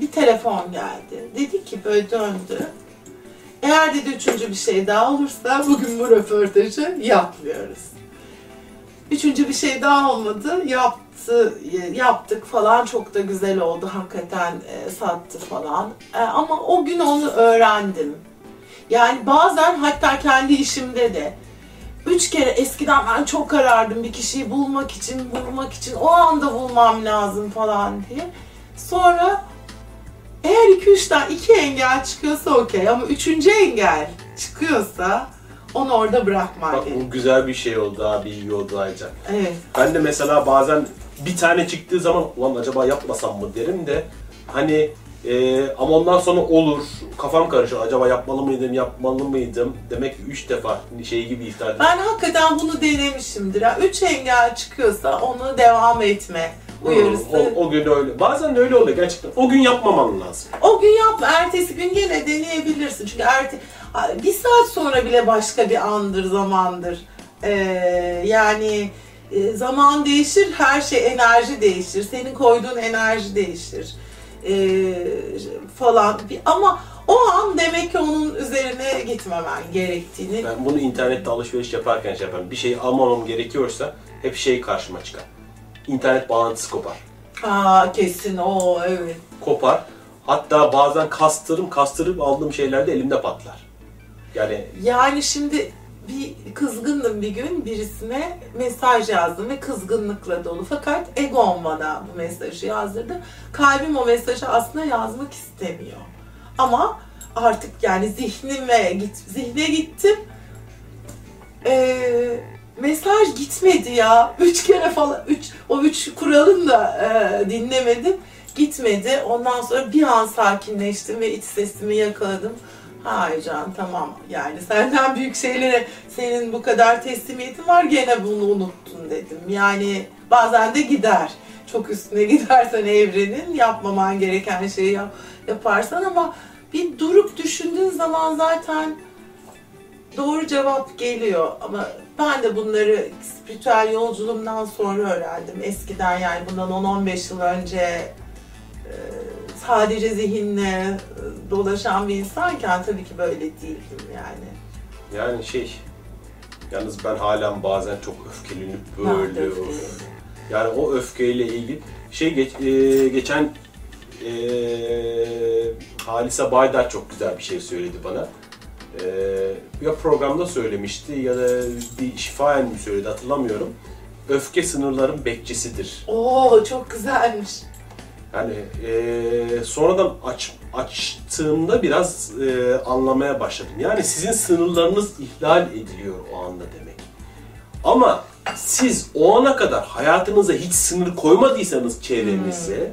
bir telefon geldi. Dedi ki böyle döndü. Eğer dedi üçüncü bir şey daha olursa bugün bu röportajı yapmıyoruz. Üçüncü bir şey daha olmadı. Yaptı, yaptık falan. Çok da güzel oldu. Hakikaten e, sattı falan. E, ama o gün onu öğrendim. Yani bazen hatta kendi işimde de üç kere eskiden ben çok karardım bir kişiyi bulmak için, bulmak için, o anda bulmam lazım falan diye. Sonra eğer iki üç tane iki engel çıkıyorsa okey ama üçüncü engel çıkıyorsa onu orada bırakman Bak bu güzel bir şey oldu abi, iyi oldu Aycan. Evet. Ben de mesela bazen bir tane çıktığı zaman ulan acaba yapmasam mı derim de hani e, ama ondan sonra olur kafam karışır acaba yapmalı mıydım yapmalı mıydım demek ki üç defa şey gibi edin. Ben hakikaten bunu denemişimdir. Yani üç engel çıkıyorsa onu devam etme uyarısı. O, o gün öyle. Bazen de öyle oluyor gerçekten. O gün yapmaman lazım. O gün yapma, ertesi gün gene deneyebilirsin. Çünkü erte, bir saat sonra bile başka bir andır, zamandır. Ee, yani e, zaman değişir, her şey enerji değişir. Senin koyduğun enerji değişir. Ee, falan. Ama o an demek ki onun üzerine gitmemen gerektiğini. Ben bunu internette alışveriş yaparken şey yaparım. Bir şey almamam gerekiyorsa hep şey karşıma çıkar. İnternet bağlantısı kopar. Aa kesin o evet. Kopar. Hatta bazen kastırım, kastırıp aldığım şeyler de elimde patlar. Yani Yani şimdi bir kızgındım bir gün birisine mesaj yazdım ve kızgınlıkla dolu. Fakat egom bana bu mesajı yazdırdı. Kalbim o mesajı aslında yazmak istemiyor. Ama artık yani zihnime git, zihne gittim. Ee, mesaj gitmedi ya. Üç kere falan, üç, o üç kuralını da e, dinlemedim. Gitmedi. Ondan sonra bir an sakinleştim ve iç sesimi yakaladım. Hay can tamam yani senden büyük şeylere senin bu kadar teslimiyetin var gene bunu unuttun dedim. Yani bazen de gider. Çok üstüne gidersen evrenin yapmaman gereken şeyi yap, yaparsan ama bir durup düşündüğün zaman zaten doğru cevap geliyor ama ben de bunları spiritüel yolculuğumdan sonra öğrendim. Eskiden yani bundan 10-15 yıl önce sadece zihinle e, dolaşan bir insanken tabii ki böyle değildim yani. Yani şey, yalnız ben halen bazen çok öfkelenip böyle. Yani o öfkeyle ilgili şey geç, e, geçen e, Halise Baydar çok güzel bir şey söyledi bana. E, ya programda söylemişti ya da bir şifayen mi söyledi hatırlamıyorum. Öfke sınırların bekçisidir. Oo çok güzelmiş. Yani e, sonradan aç, açtığımda biraz e, anlamaya başladım. Yani sizin sınırlarınız ihlal ediliyor o anda demek. Ama siz o ana kadar hayatınıza hiç sınır koymadıysanız çevrenize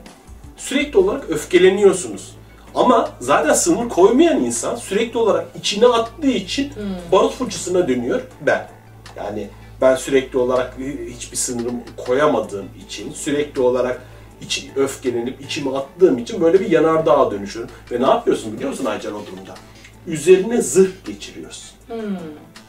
sürekli olarak öfkeleniyorsunuz. Ama zaten sınır koymayan insan sürekli olarak içine attığı için barut fırçasına dönüyor ben. Yani ben sürekli olarak hiçbir sınırım koyamadığım için sürekli olarak iç, öfkelenip içime attığım için böyle bir yanardağa dönüşüyorum. Ve ne yapıyorsun biliyor musun Aycan o durumda? Üzerine zırh geçiriyorsun.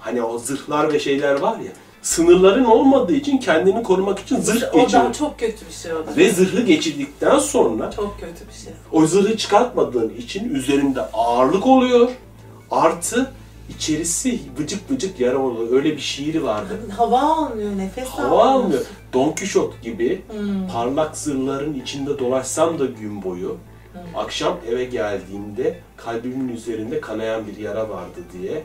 Hani o zırhlar ve şeyler var ya, sınırların olmadığı için kendini korumak için zırh O da çok kötü bir şey o da. Ve zırhı geçirdikten sonra Çok kötü bir şey. o zırhı çıkartmadığın için üzerinde ağırlık oluyor. Artı içerisi vıcık vıcık yara oluyor. Öyle bir şiiri vardı. Hava almıyor, nefes Hava almıyor. Don Kişot gibi Hmm. parlak zırhların içinde dolaşsam da gün boyu akşam eve geldiğimde kalbimin üzerinde kanayan bir yara vardı diye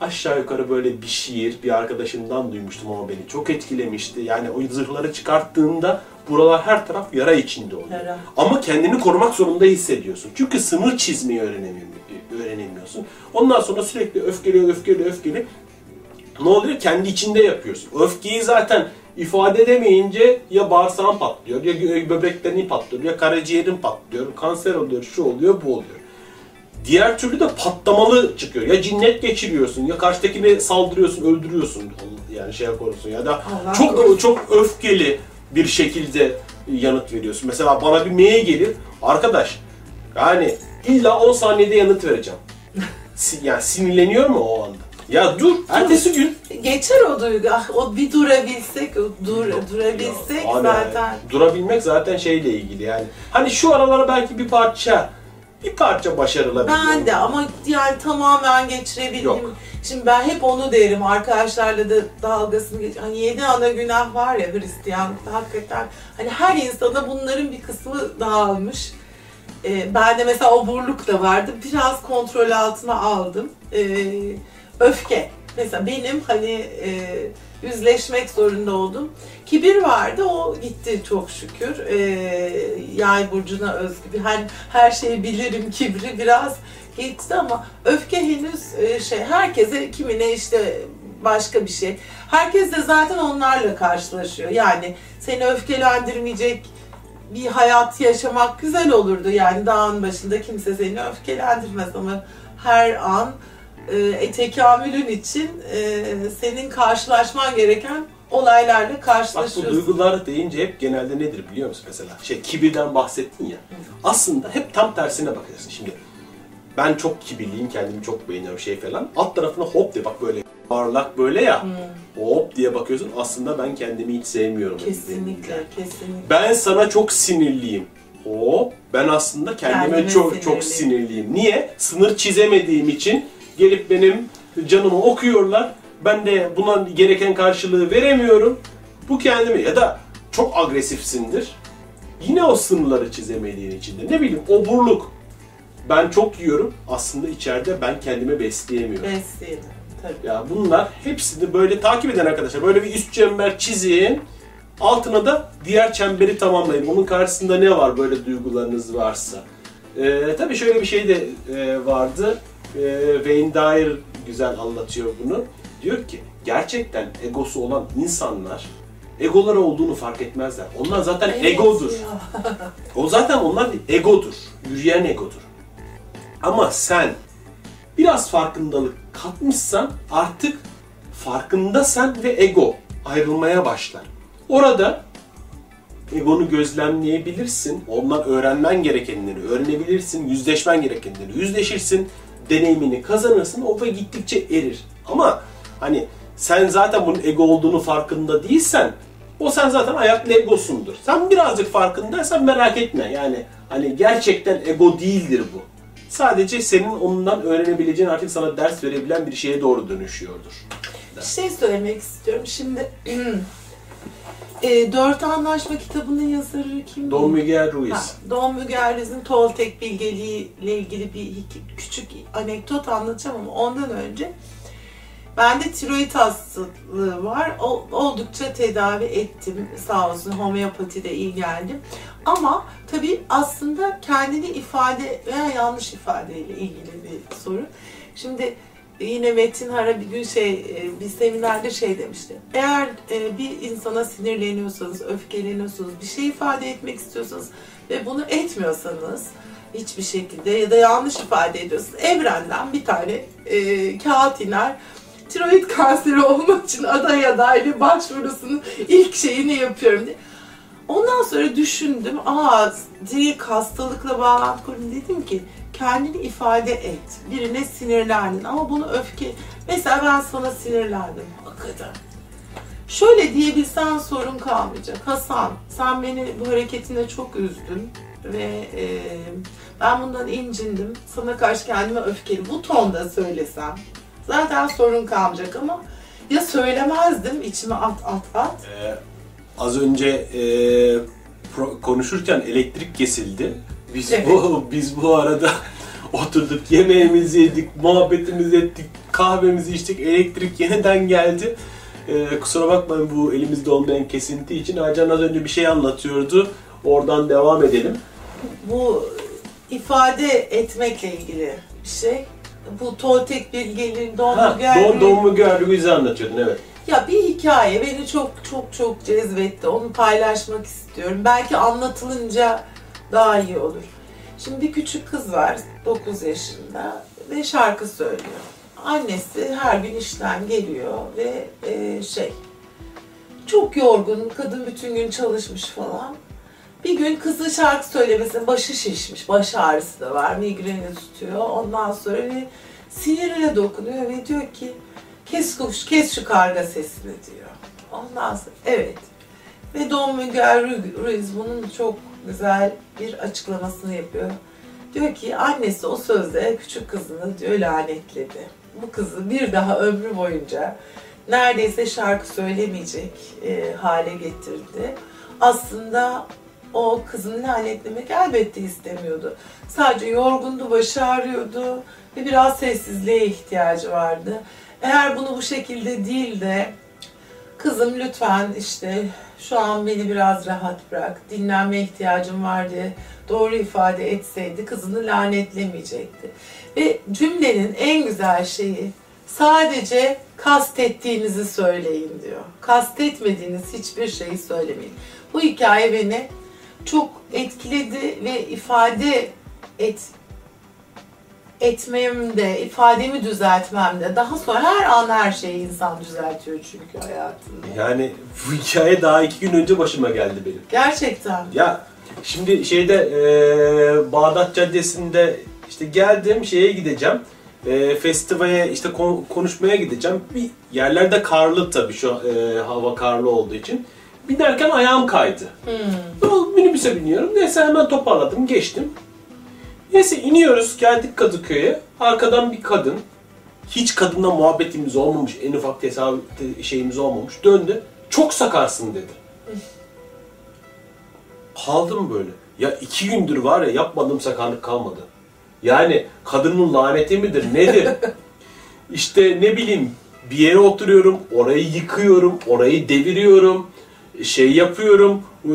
aşağı yukarı böyle bir şiir bir arkadaşımdan duymuştum ama beni çok etkilemişti. Yani o zırhları çıkarttığında buralar her taraf yara içinde oluyor. Yara. Ama kendini korumak zorunda hissediyorsun. Çünkü sınır çizmeyi öğrenemiyor- öğrenemiyorsun. Ondan sonra sürekli öfkeli öfkeli öfkeli ne oluyor? Kendi içinde yapıyorsun. Öfkeyi zaten ifade edemeyince ya bağırsağın patlıyor, ya böbreklerin patlıyor, ya karaciğerin patlıyor, kanser oluyor, şu oluyor, bu oluyor. Diğer türlü de patlamalı çıkıyor. Ya cinnet geçiriyorsun, ya karşıdakine saldırıyorsun, öldürüyorsun. Yani şey yaparsın ya da Allah çok korusun. çok öfkeli bir şekilde yanıt veriyorsun. Mesela bana bir mail gelir, arkadaş yani illa 10 saniyede yanıt vereceğim. Yani sinirleniyor mu o anda? Ya dur, ertesi gün Geçer o duygu. Ah, o bir durabilsek, o dur, durabilsek Ya, abi, zaten. Durabilmek zaten şeyle ilgili yani. Hani şu aralara belki bir parça, bir parça başarılabilir. Ben de ama yani tamamen geçirebildim. Yok. Şimdi ben hep onu derim arkadaşlarla da dalgasını geç. Hani yedi ana günah var ya Hristiyanlıkta hakikaten. Hani her insana bunların bir kısmı dağılmış. Ee, ben de mesela oburluk da vardı. Biraz kontrol altına aldım. Ee, öfke. Mesela benim hani e, yüzleşmek zorunda oldum. Kibir vardı o gitti çok şükür. Ee, yay burcuna özgü bir hani her şeyi bilirim kibri biraz geçti ama öfke henüz e, şey herkese kimine işte başka bir şey. Herkes de zaten onlarla karşılaşıyor. Yani seni öfkelendirmeyecek bir hayat yaşamak güzel olurdu. Yani dağın başında kimse seni öfkelendirmez ama her an e, tekamülün için e, senin karşılaşman gereken olaylarla Bak bu karşılaşıyorsun. duygular deyince hep genelde nedir biliyor musun mesela? Şey kibirden bahsettin ya. Aslında hep tam tersine bakacaksın şimdi. Ben çok kibirliyim, kendimi çok beğeniyorum şey falan. Alt tarafına hop de bak böyle parlak böyle ya. Hop diye bakıyorsun. Aslında ben kendimi hiç sevmiyorum. Kesinlikle, kesinlikle. Ben sana çok sinirliyim. Hop ben aslında kendime Kendime çok sinirliyim. çok sinirliyim. Niye? Sınır çizemediğim için gelip benim canımı okuyorlar. Ben de buna gereken karşılığı veremiyorum. Bu kendimi ya da çok agresifsindir. Yine o sınırları çizemediğin için de ne bileyim oburluk. Ben çok yiyorum. Aslında içeride ben kendimi besleyemiyorum. Besleyelim. Tabii. Ya bunlar hepsini böyle takip eden arkadaşlar. Böyle bir üst çember çizin. Altına da diğer çemberi tamamlayın. Onun karşısında ne var böyle duygularınız varsa. Ee, tabii şöyle bir şey de e, vardı. Ee, Wayne Dyer güzel anlatıyor bunu. Diyor ki gerçekten egosu olan insanlar egoları olduğunu fark etmezler. Onlar zaten Evet egodur. O zaten onlar egodur. Yürüyen egodur. Ama sen biraz farkındalık katmışsan artık farkında sen ve ego ayrılmaya başlar. Orada egonu gözlemleyebilirsin. Ondan öğrenmen gerekenleri öğrenebilirsin. Yüzleşmen gerekenleri yüzleşirsin. Deneyimini kazanırsın. O ve gittikçe erir. Ama hani sen zaten bunun ego olduğunu farkında değilsen o sen zaten ayaklı egosundur. Sen birazcık farkındaysan merak etme. Yani hani gerçekten ego değildir bu. Sadece senin ondan öğrenebileceğin artık sana ders verebilen bir şeye doğru dönüşüyordur. Bir şey söylemek istiyorum. Şimdi e, Dört Anlaşma kitabının yazarı kim? Don Miguel Ha, Ruiz. Don Miguel Ruiz'in Toltek bilgeliği ile ilgili bir küçük anekdot anlatacağım ama ondan önce bende tiroid hastalığı var. O- oldukça tedavi ettim. Sağ olsun homeopatide iyi geldim. Ama tabii aslında kendini ifade veya yanlış ifadeyle ilgili bir sorun. Şimdi yine Metin Hara bir gün şey e, bir seminerde şey demişti. Eğer e, bir insana sinirleniyorsanız, öfkeleniyorsanız, bir şey ifade etmek istiyorsanız ve bunu etmiyorsanız hiçbir şekilde ya da yanlış ifade ediyorsanız evrenden bir tane e, kağıt iner. Tiroid kanseri olmak için aday adaylı başvurusunu ilk şeyini yapıyorum diye. Ondan sonra düşündüm, aa direkt hastalıkla bağlantı kurdum. Dedim ki kendini ifade et. Birine sinirlendin ama bunu öfke... Mesela ben sana sinirlendim. Hakikaten. Şöyle diyebilsen sorun kalmayacak. Hasan sen beni bu hareketine çok üzdün ve e, ben bundan incindim. Sana karşı kendime öfkeli. Bu tonda söylesem zaten sorun kalmayacak ama ya söylemezdim içime at at at. Ee, az önce e, konuşurken elektrik kesildi. Biz Evet. bu biz bu arada oturduk, yemeğimizi yedik, muhabbetimizi ettik, kahvemizi içtik, elektrik yeniden geldi. Ee, kusura bakmayın bu elimizde olmayan kesinti için. Ercan az önce bir şey anlatıyordu. Oradan devam edelim. bu ifade etmekle ilgili bir şey. Bu Toltek bilgeliğin Miguel Don, Miguel Ruiz'i anlatıyordun evet. Ya bir hikaye beni çok çok çok cezbetti. Onu paylaşmak istiyorum. Belki anlatılınca daha iyi olur. Şimdi bir küçük kız var 9 yaşında ve şarkı söylüyor. Annesi her gün işten geliyor ve e, şey çok yorgun, kadın bütün gün çalışmış falan. Bir gün kızı şarkı söylemesine başı şişmiş, baş ağrısı da var, migreni tutuyor. Ondan sonra ve sinirine dokunuyor ve diyor ki kes kuş, kes şu karga sesini diyor. Ondan sonra evet. Ve Don Miguel Ru- Ruiz bunun çok güzel bir açıklamasını yapıyor. Diyor ki annesi o sözde küçük kızını diyor lanetledi. Bu kızı bir daha ömrü boyunca neredeyse şarkı söylemeyecek e, hale getirdi. Aslında o kızını lanetlemek elbette istemiyordu. Sadece yorgundu, başı ağrıyordu ve biraz sessizliğe ihtiyacı vardı. Eğer bunu bu şekilde değil de kızım lütfen işte şu an beni biraz rahat bırak, dinlenme ihtiyacım var diye doğru ifade etseydi kızını lanetlemeyecekti. Ve cümlenin en güzel şeyi sadece kastettiğinizi söyleyin diyor. Kastetmediğiniz hiçbir şeyi söylemeyin. Bu hikaye beni çok etkiledi ve ifade et etmemde, ifademi düzeltmemde, daha sonra her an her şeyi insan düzeltiyor çünkü hayatında. Yani bu hikaye daha iki gün önce başıma geldi benim. Gerçekten. Ya şimdi şeyde e, Bağdat Caddesi'nde işte geldim şeye gideceğim. E, festivale işte kon- konuşmaya gideceğim. Bir yerlerde karlı tabii şu e, hava karlı olduğu için. Binerken ayağım kaydı. Hmm. Minibüse biniyorum. Neyse hemen toparladım, geçtim. Neyse iniyoruz, geldik Kadıköy'e. Arkadan bir kadın, hiç kadınla muhabbetimiz olmamış, en ufak tesadüf şeyimiz olmamış. Döndü, çok sakarsın dedi. Kaldım böyle. Ya iki gündür var ya yapmadığım sakarlık kalmadı. Yani kadının laneti midir, nedir? işte ne bileyim bir yere oturuyorum, orayı yıkıyorum, orayı deviriyorum, şey yapıyorum, e,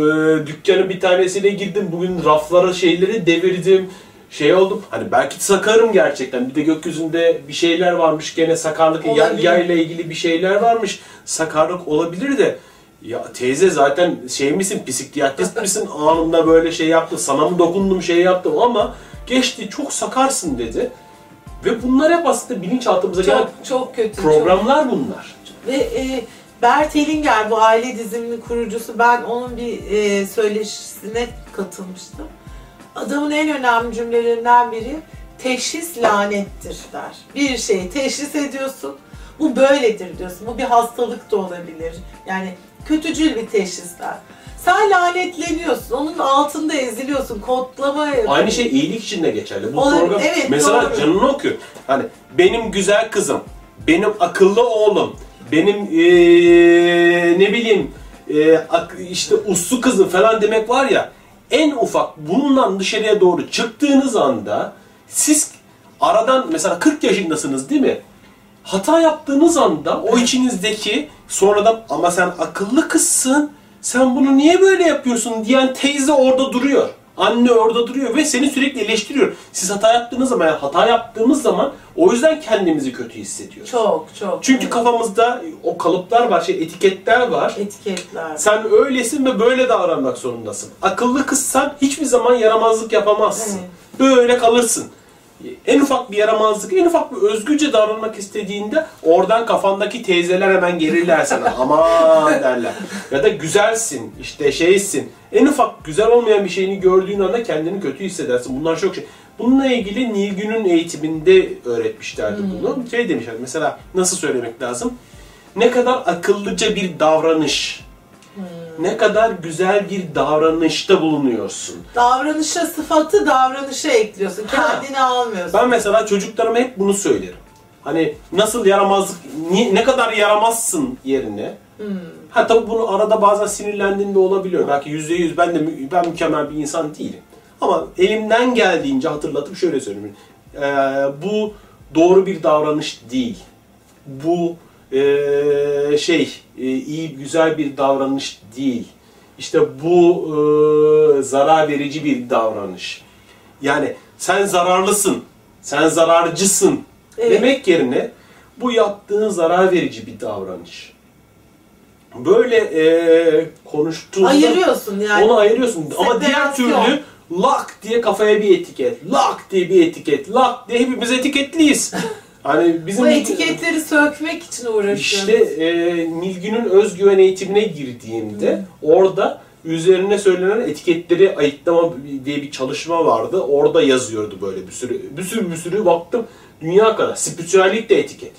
dükkanın bir tanesine girdim, bugün raflara şeyleri devirdim, şey oldum. Hani belki sakarım gerçekten. Bir de gökyüzünde bir şeyler varmış gene sakarlık ya, yayla ilgili bir şeyler varmış. Sakarlık olabilir de ya teyze zaten şey misin psikiyatrist misin anında böyle şey yaptı sana mı dokundum şey yaptım ama geçti çok sakarsın dedi. Ve bunlar hep aslında bilinçaltımıza gelen Çok çok kötü. çok- programlar bunlar. Ve e, Bert Hellinger bu aile diziminin kurucusu ben onun bir e, söyleşisine katılmıştım. Adamın en önemli cümlelerinden biri teşhis lanettir der. Bir şeyi teşhis ediyorsun. Bu böyledir diyorsun. Bu bir hastalık da olabilir. Yani kötücül bir teşhisler. Sen lanetleniyorsun. Onun altında eziliyorsun. Kodlama Aynı şey iyilik için de geçerli. Bu Olabilir, program evet, mesela doğru. canını okuyor. Hani benim güzel kızım, benim akıllı oğlum, benim eee, ne bileyim ak- işte uslu kızım falan demek var ya en ufak bundan dışarıya doğru çıktığınız anda siz aradan mesela 40 yaşındasınız değil mi? Hata yaptığınız anda o içinizdeki sonradan ama sen akıllı kızsın sen bunu niye böyle yapıyorsun diyen teyze orada duruyor. Anne orada duruyor ve seni sürekli eleştiriyor. Siz hata yaptığınız zaman, yani hata yaptığımız zaman o yüzden kendimizi kötü hissediyoruz. Çok çok. Çünkü Evet. kafamızda o kalıplar var, şey etiketler var. etiketler. Sen öylesin ve böyle davranmak zorundasın. Akıllı kızsan hiçbir zaman yaramazlık yapamazsın. Böyle kalırsın. En ufak bir yaramazlık, en ufak bir özgürce davranmak istediğinde oradan kafandaki teyzeler hemen gelirler sana. Aman derler. Ya da güzelsin, işte şeysin. En ufak güzel olmayan bir şeyini gördüğün anda kendini kötü hissedersin. Bunlar çok şey. Bununla ilgili Nilgün'ün eğitiminde öğretmişlerdi bunu. Şey demişler mesela nasıl söylemek lazım? Ne kadar akıllıca bir davranış, ne kadar güzel bir davranışta bulunuyorsun. Davranışa sıfatı davranışa ekliyorsun. Ha. Kendini almıyorsun. Ben mesela çocuklarıma hep bunu söylerim. Hani nasıl yaramazlık, ne kadar yaramazsın yerine. Ha tabii bunu arada bazen sinirlendiğinde olabiliyor. Belki yüzde yüz ben de ben mükemmel bir insan değilim. Ama elimden geldiğince hatırlatıp şöyle söyleyeyim. Ee, bu doğru bir davranış değil. Bu ee, şey ee, iyi güzel bir davranış değil. İşte bu ee, zarar verici bir davranış. Yani sen zararlısın, sen zararcısın Evet. demek yerine bu yaptığın zarar verici bir davranış. Böyle e, konuştuğunda Ayırıyorsun yani. onu ayırıyorsun. Ama diğer Separasyon. türlü lak diye kafaya bir etiket, lak diye bir etiket, lak diye hepimiz etiketliyiz. Hani bizim Bu etiketleri sökmek için uğraşıyoruz. işte e, Nilgün'ün özgüven eğitimine girdiğimde orada üzerine söylenen etiketleri ayıklama diye bir çalışma vardı. Orada yazıyordu böyle bir sürü. Bir sürü bir sürü baktım. Dünya kadar. Spiritüellik de etiket.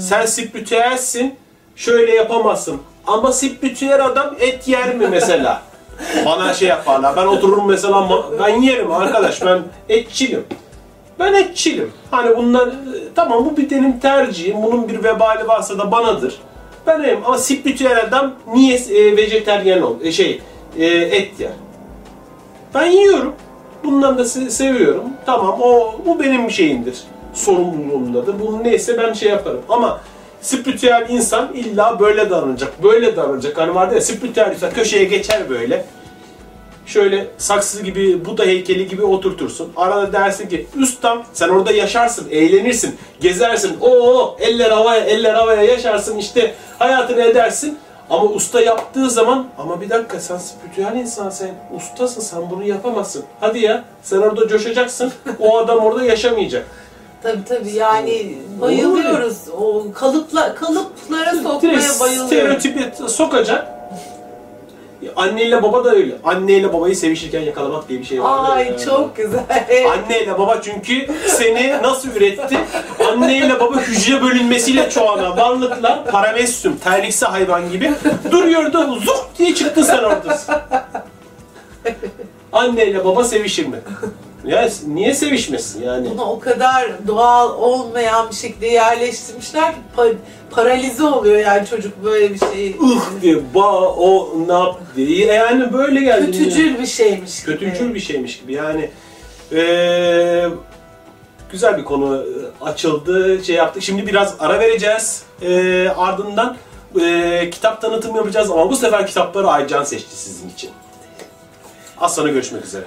Sen spiritüelsin. Şöyle yapamazsın. Ama spiritüel adam et yer mi mesela? Bana şey yaparlar. Ben otururum mesela ben yerim arkadaş. Ben etçilim. Ben etçilim. Hani bunlar tamam bu bir benim tercihim. Bunun bir vebali varsa da banadır. Ben yerim ama spiritüel adam niye e, vejeteryen ol e, şey e, et yer. Ben yiyorum. Bundan da se- seviyorum. Tamam o bu benim şeyimdir. Sorumluluğumdadır. Bunun neyse ben şey yaparım. Ama spiritüel insan illa böyle davranacak. Böyle davranacak. Hani vardı ya spiritüel insan köşeye geçer böyle şöyle saksı gibi, Buda heykeli gibi oturtursun. Arada dersin ki ustam sen orada yaşarsın, eğlenirsin, gezersin. Oo eller havaya, eller havaya yaşarsın işte hayatını edersin. Ama usta yaptığı zaman ama bir dakika sen spiritüel insan sen ustasın sen bunu yapamazsın. Hadi ya sen orada coşacaksın o adam orada yaşamayacak. Tabii tabii yani bayılıyoruz. O kalıpla kalıplara sokmaya bayılıyoruz. stereotipi sokacak. Anneyle baba da öyle. Anneyle babayı sevişirken yakalamak diye bir şey var. Ay çok güzel. Anneyle baba çünkü seni nasıl üretti? Anneyle baba hücre bölünmesiyle çoğalan varlıklar paramecium, terliksi hayvan gibi duruyordu. Zuk diye çıktın sen ortasın. Anneyle baba sevişir mi? Ya niye sevişmesin yani? Bunu o kadar doğal olmayan bir şekilde yerleştirmişler ki pa- paralize oluyor yani çocuk böyle bir şey. Ih diye ba o ne yap diye. Yani böyle geldi. Kötücül bir şeymiş gibi. kötücül bir şeymiş gibi yani eee, güzel bir konu açıldı şey yaptık şimdi biraz ara vereceğiz Eee, ardından eee, kitap tanıtımı yapacağız ama bu sefer kitapları Aycan seçti sizin için az sonra görüşmek üzere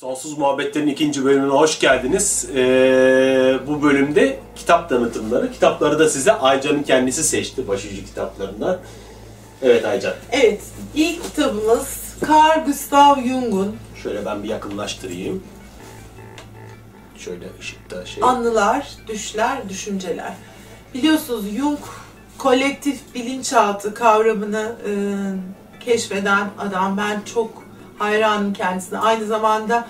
Sonsuz Muhabbetlerin ikinci bölümüne hoş geldiniz. Ee, bu bölümde kitap tanıtımları. Kitapları da size Aycan'ın kendisi seçti başucu kitaplarından. Evet Aycan. Evet, ilk kitabımız Carl Gustav Jung'un Şöyle ben bir yakınlaştırayım. Şöyle ışıkta şey. Anılar, Düşler, Düşünceler. Biliyorsunuz Jung kolektif bilinçaltı kavramını e, keşfeden adam. Ben çok hayranım kendisine. Aynı zamanda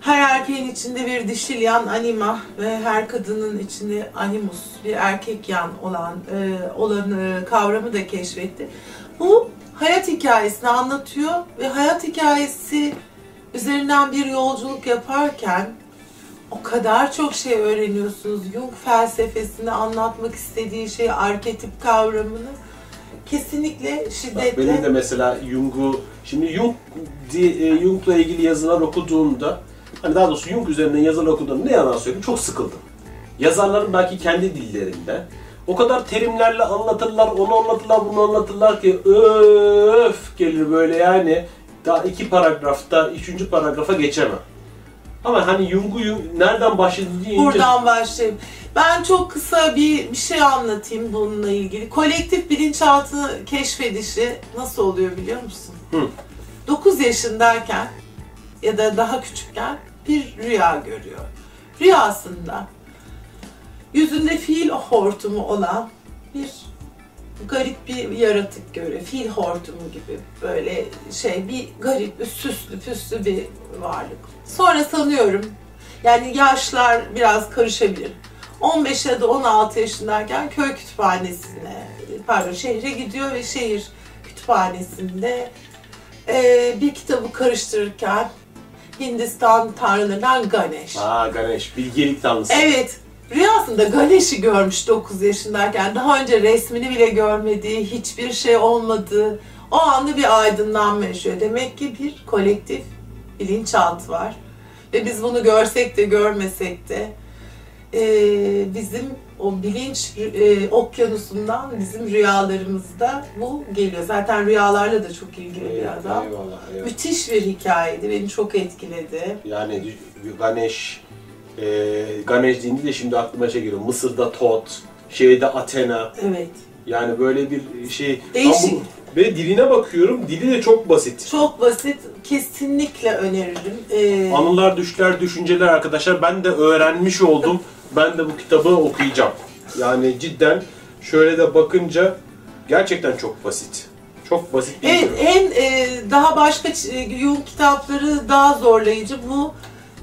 her erkeğin içinde bir dişil yan anima ve her kadının içinde animus bir erkek yan olan e, olan e, kavramı da keşfetti. Bu hayat hikayesini anlatıyor ve hayat hikayesi üzerinden bir yolculuk yaparken o kadar çok şey öğreniyorsunuz. Jung felsefesini anlatmak istediği şey arketip kavramını kesinlikle Bak şiddetle benim de mesela Jung'u, şimdi Jung, di- e, Jung'la ilgili yazılar okuduğumda, hani daha doğrusu Jung üzerinden yazılar okuduğumda ne yalan söyleyeyim çok sıkıldım. Yazarların belki kendi dillerinde o kadar terimlerle anlatırlar, onu anlatırlar, bunu anlatırlar ki öf gelir böyle yani daha iki paragrafta, üçüncü paragrafa geçemem. Ama hani Jung'u Jung- nereden başladı deyince... Buradan başlayayım. Ben çok kısa bir, bir şey anlatayım bununla ilgili. Kolektif bilinçaltı keşfedişi nasıl oluyor biliyor musun? Hı. 9 yaşındayken ya da daha küçükken bir rüya görüyor. Rüyasında yüzünde fil hortumu olan bir garip bir yaratık görüyor. Fil hortumu gibi böyle şey bir garip, bir süslü püslü bir varlık. Sonra sanıyorum yani yaşlar biraz karışabilir. 15 ya da 16 yaşındayken köy kütüphanesine, pardon şehre gidiyor ve şehir kütüphanesinde eee, bir kitabı karıştırırken Hindistan tanrılarından Ganesh. Aa Ganesh, bilgelik tanrısı. Evet, rüyasında Ganesh'i görmüş 9 yaşındayken. Daha önce resmini bile görmediği, hiçbir şey olmadığı, o anda bir aydınlanma yaşıyor. Demek ki bir kolektif bilinçaltı var. Ve biz bunu görsek de görmesek de eee, bizim o bilinç eee, okyanusundan bizim rüyalarımızda bu geliyor. Zaten rüyalarla da çok ilgili bir adam. Eyvallah, eyvallah. Müthiş bir hikayeydi. Beni çok etkiledi. Yani Ganesh, e, Ganesh deyince de şimdi aklıma şey geliyor. Mısır'da Tot, şeyde Athena. Evet. Yani böyle bir şey. Değişik. Ama bu- Ve diline bakıyorum. Dili de çok basit. Çok basit. Kesinlikle öneririm. Ee, Anılar, düşler, düşünceler arkadaşlar. Ben de öğrenmiş oldum. Ben de bu kitabı okuyacağım. Yani cidden şöyle de bakınca gerçekten çok basit. Çok basit bir evet, kitap. en e, daha başka ç- Jung kitapları daha zorlayıcı. Bu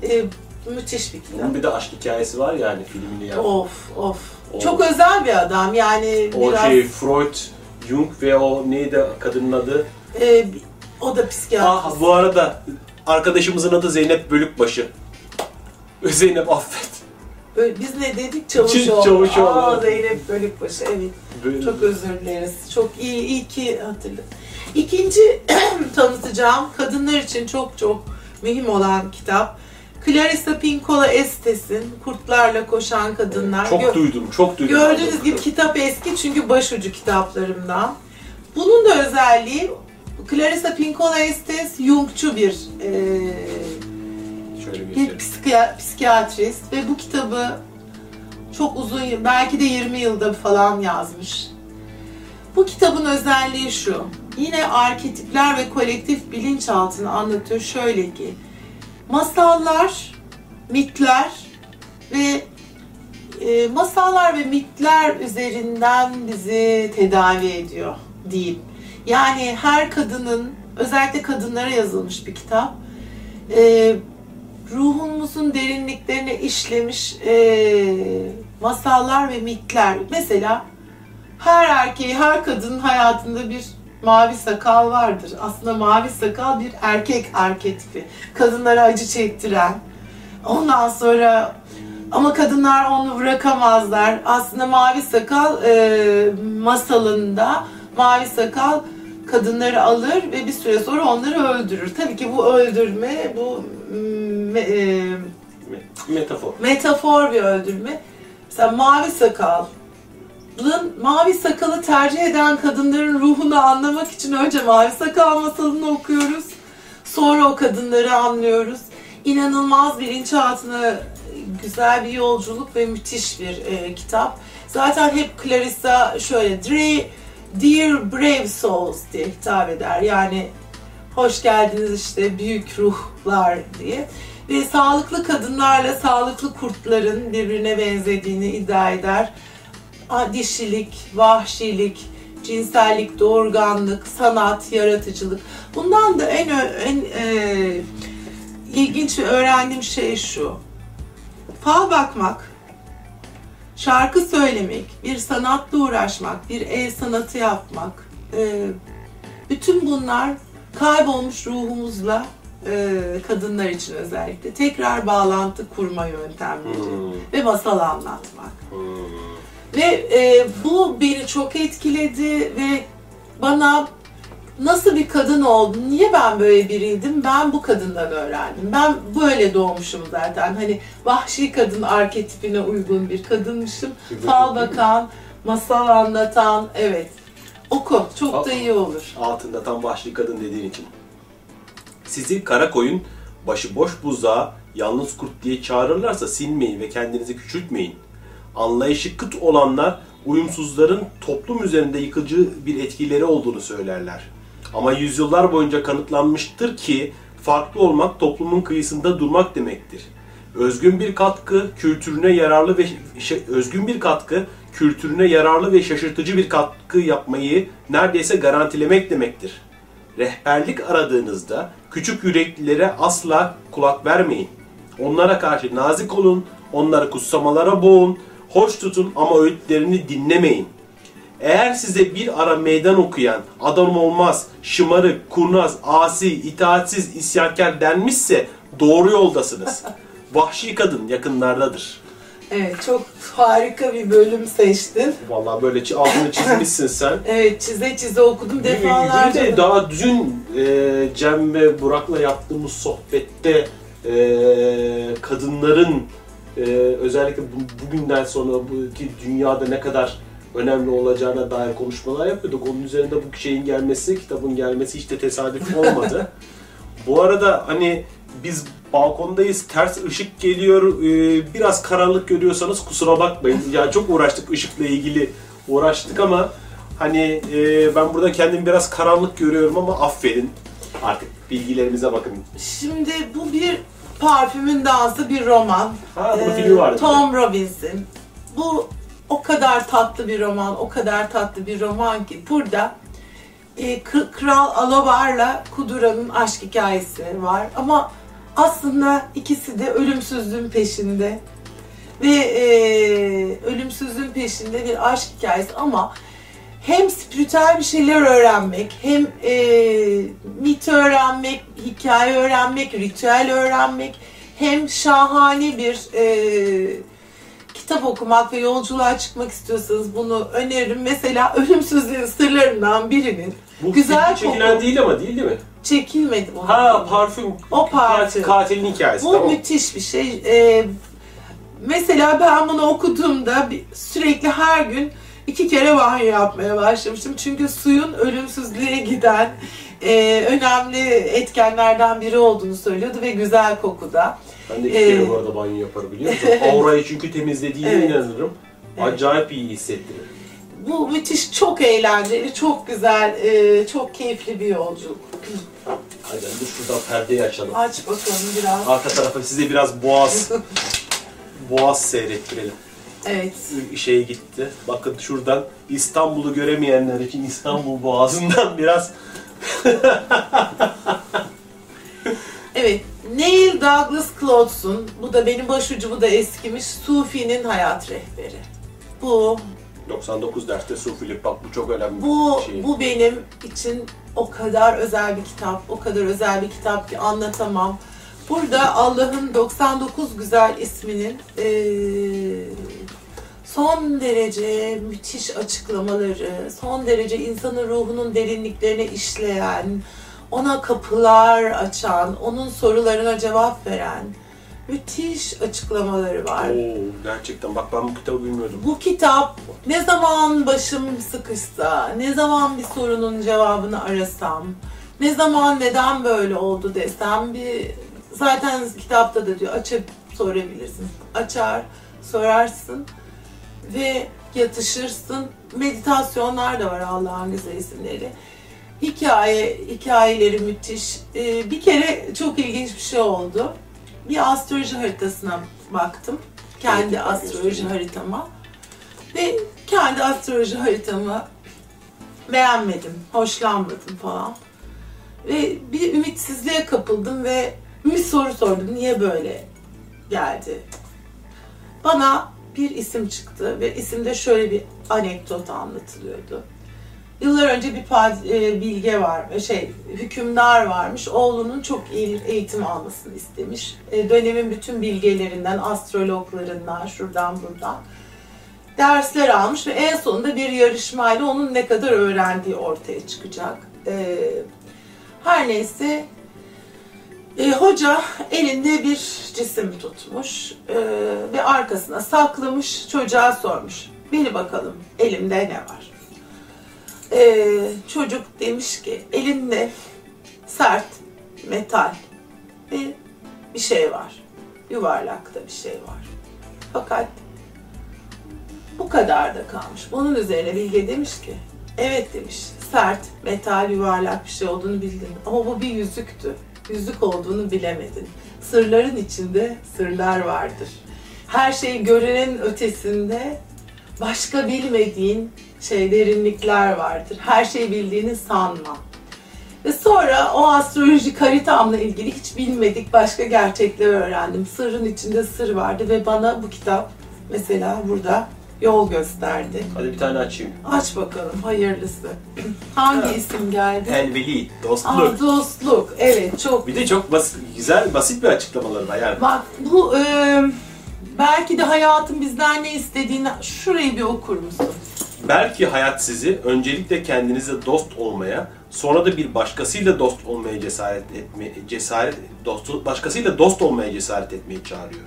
e, müthiş bir kitap. Bunun bir de aşk hikayesi var yani filmini yaptı. Of of. Of. Çok özel bir adam. Yani O biraz şey Freud, Jung ve o neydi kadının adı? e, o da psikiyatrist. Ah bu arada arkadaşımızın adı Zeynep Bölükbaşı. Zeynep affet. Böyle biz ne dedik? Çavuşoğlu. Çavuşoğlu. Aa, Zeynep Bölükbaşı. Evet. Böyle- Çok özür dileriz. Çok iyi, iyi ki hatırladım. İkinci tanıtacağım kadınlar için çok çok mühim olan kitap. Clarissa Pinkola Estes'in Kurtlarla Koşan Kadınlar. Çok Gö- duydum, çok duydum. Gördüğünüz gibi kitap eski çünkü başucu kitaplarımdan. Bunun da özelliği Clarissa Pinkola Estes Jungçu bir Şöyle bir göstereyim. psikiya- psikiyatrist ve bu kitabı çok uzun, belki de 20 yılda falan yazmış. Bu kitabın özelliği şu, yine arketipler ve kolektif bilinçaltını anlatıyor şöyle ki, masallar, mitler ve e, masallar ve mitler üzerinden bizi tedavi ediyor diyeyim. Yani her kadının, özellikle kadınlara yazılmış bir kitap. E, ruhumuzun derinliklerine işlemiş e, masallar ve mitler. Mesela her erkeği, her kadının hayatında bir mavi sakal vardır. Aslında mavi sakal bir erkek arketipi. Kadınlara acı çektiren. Ondan sonra ama kadınlar onu bırakamazlar. Aslında mavi sakal e, masalında mavi sakal kadınları alır ve bir süre sonra onları öldürür. Tabii ki bu öldürme, bu e, Metafor. metafor bir öldürme. Mesela mavi sakal. Mavi sakalı tercih eden kadınların ruhunu anlamak için önce mavi sakal masalını okuyoruz. Sonra o kadınları anlıyoruz. inanılmaz bilinçaltına güzel bir yolculuk ve müthiş bir e, kitap. Zaten hep Clarissa şöyle Dear Brave Souls diye hitap eder. Yani hoş geldiniz işte büyük ruhlar diye. Ve sağlıklı kadınlarla sağlıklı kurtların birbirine benzediğini iddia eder. Dişilik, vahşilik, cinsellik, doğurganlık, sanat, yaratıcılık. Bundan da en en e, ilginç ve öğrendiğim şey şu. Fal bakmak, şarkı söylemek, bir sanatla uğraşmak, bir el sanatı yapmak, e, bütün bunlar kaybolmuş ruhumuzla e, kadınlar için özellikle tekrar bağlantı kurma yöntemleri hmm. ve masal anlatmak. Hmm. Ve e, bu beni çok etkiledi ve bana nasıl bir kadın oldum, niye ben böyle biriydim, ben bu kadından öğrendim. Ben böyle doğmuşum zaten. Hani vahşi kadın arketipine uygun bir kadınmışım. Fal bakan, masal anlatan, evet. Oku, çok da iyi olur. Altında tam vahşi kadın dediğin için. Sizi kara koyun, başıboş buzağa, yalnız kurt diye çağırırlarsa sinmeyin ve kendinizi küçültmeyin anlayışı kıt olanlar uyumsuzların toplum üzerinde yıkıcı bir etkileri olduğunu söylerler. Ama yüzyıllar boyunca kanıtlanmıştır ki farklı olmak toplumun kıyısında durmak demektir. Özgün bir katkı kültürüne yararlı ve özgün bir katkı kültürüne yararlı ve şaşırtıcı bir katkı yapmayı neredeyse garantilemek demektir. Rehberlik aradığınızda küçük yüreklilere asla kulak vermeyin. Onlara karşı nazik olun, onları kutsamalara boğun, hoş tutun ama öğütlerini dinlemeyin. Eğer size bir ara meydan okuyan, adam olmaz, şımarık, kurnaz, asi, itaatsiz, isyankar denmişse doğru yoldasınız. Vahşi kadın yakınlardadır. Evet, çok harika bir bölüm seçtin. Vallahi böyle altını çizmişsin sen. evet, çize çize okudum defalarca. De daha dün e, Cem ve Burak'la yaptığımız sohbette e, kadınların e, özellikle bu, bugünden sonra bu ki dünyada ne kadar önemli olacağına dair konuşmalar yapıyorduk. Onun üzerinde bu şeyin gelmesi, kitabın gelmesi hiç de tesadüf olmadı. bu arada hani biz balkondayız, ters ışık geliyor, e, biraz karanlık görüyorsanız kusura bakmayın. Yani çok uğraştık ışıkla ilgili uğraştık ama hani e, ben burada kendimi biraz karanlık görüyorum ama affedin. Artık bilgilerimize bakın. Şimdi bu bir Parfümün Dansı bir roman. Ha, ee, filmi vardı. Tom Robbins'in. Bu o kadar tatlı bir roman, o kadar tatlı bir roman ki burada e, Kral Alabar'la Kudura'nın aşk hikayesi var ama aslında ikisi de ölümsüzlüğün peşinde ve e, ölümsüzlüğün peşinde bir aşk hikayesi ama hem spiritüel bir şeyler öğrenmek, hem e, mit öğrenmek, hikaye öğrenmek, ritüel öğrenmek, hem şahane bir e, kitap okumak ve yolculuğa çıkmak istiyorsanız bunu öneririm. Mesela Ölümsüzlüğün Sırlarından birinin Bu güzel çekilen koku. değil ama değil değil mi? Çekilmedi bu. Ha parfüm. O parfüm. Katilin hikayesi. Bu tamam. müthiş bir şey. Ee, mesela ben bunu okuduğumda sürekli her gün iki kere banyo yapmaya başlamıştım. Çünkü suyun ölümsüzlüğe giden e, önemli etkenlerden biri olduğunu söylüyordu ve güzel kokuda. Ben de iki kere ee, bu arada banyo yaparım biliyor musun? Aurayı çünkü temizlediğine evet. inanırım. Acayip iyi hissettirir. Bu müthiş, çok eğlenceli, çok güzel, e, çok keyifli bir yolculuk. Hadi dur şuradan perdeyi açalım. Aç bakalım biraz. Arka tarafa size biraz boğaz boğaz seyrettirelim. Evet. Şey gitti. Bakın şuradan İstanbul'u göremeyenler için İstanbul Boğazı'ndan biraz Evet. Neil Douglas Cloudes'un, bu da benim başucu, bu da eskimiş, Sufi'nin hayat rehberi. Bu 99 derste Sufilik bak bu çok önemli bu, bir şey. Bu benim için o kadar özel bir kitap, o kadar özel bir kitap ki anlatamam. Burada Allah'ın 99 güzel isminin ee, son derece müthiş açıklamaları, son derece insanın ruhunun derinliklerine işleyen, ona kapılar açan, onun sorularına cevap veren müthiş açıklamaları var. Oo, gerçekten bak ben bu kitabı bilmiyordum. Bu kitap ne zaman başım sıkışsa, ne zaman bir sorunun cevabını arasam, ne zaman neden böyle oldu desem bir zaten kitapta da diyor açıp sorabilirsin. Açar, sorarsın ve yatışırsın. Meditasyonlar da var Allah'ın güzel isimleri. Hikaye, hikayeleri müthiş. Ee, bir kere çok ilginç bir şey oldu. Bir astroloji haritasına baktım. Kendi Evet, astroloji haritama. Ve kendi astroloji haritamı beğenmedim, hoşlanmadım falan. Ve bir ümitsizliğe kapıldım ve bir soru sordum. Niye böyle geldi? Bana bir isim çıktı ve isimde şöyle bir anekdot anlatılıyordu. Yıllar önce bir e, bilge var, e, şey hükümdar varmış. Oğlunun çok iyi eğitim almasını istemiş. E, Dönemin bütün bilgelerinden, astrologlarından, şuradan buradan dersler almış ve en sonunda bir yarışmayla onun ne kadar öğrendiği ortaya çıkacak. Her neyse e, hoca elinde bir cisim tutmuş e, ve arkasına saklamış çocuğa sormuş. Bil bakalım elimde ne var? E, çocuk demiş ki elinde sert metal bir, bir şey var. Yuvarlakta bir şey var. Fakat bu kadar da kalmış. Bunun üzerine Bilge demiş ki evet demiş sert metal yuvarlak bir şey olduğunu bildin ama bu bir yüzüktü. Yüzük olduğunu bilemedin. Sırların içinde sırlar vardır. Her şey görünenin ötesinde başka bilmediğin şey derinlikler vardır. Her şey bildiğini sanma. Ve sonra o astrolojik haritamla ilgili hiç bilmedik başka gerçekleri öğrendim. Sırrın içinde sır vardı ve bana bu kitap mesela burada yol gösterdi. Hadi bir tane açayım. Aç bakalım hayırlısı. Hangi Evet. isim geldi? Elveli, dostluk. Aa, dostluk. Evet çok. Bir de çok basit, güzel, basit bir açıklamaları var yani. Bak bu e, belki de hayatın bizden ne istediğini şurayı bir okur musun? Belki hayat sizi öncelikle kendinize dost olmaya, sonra da bir başkasıyla dost olmaya cesaret etme cesaret dost başkasıyla dost olmaya cesaret etmeyi çağırıyor.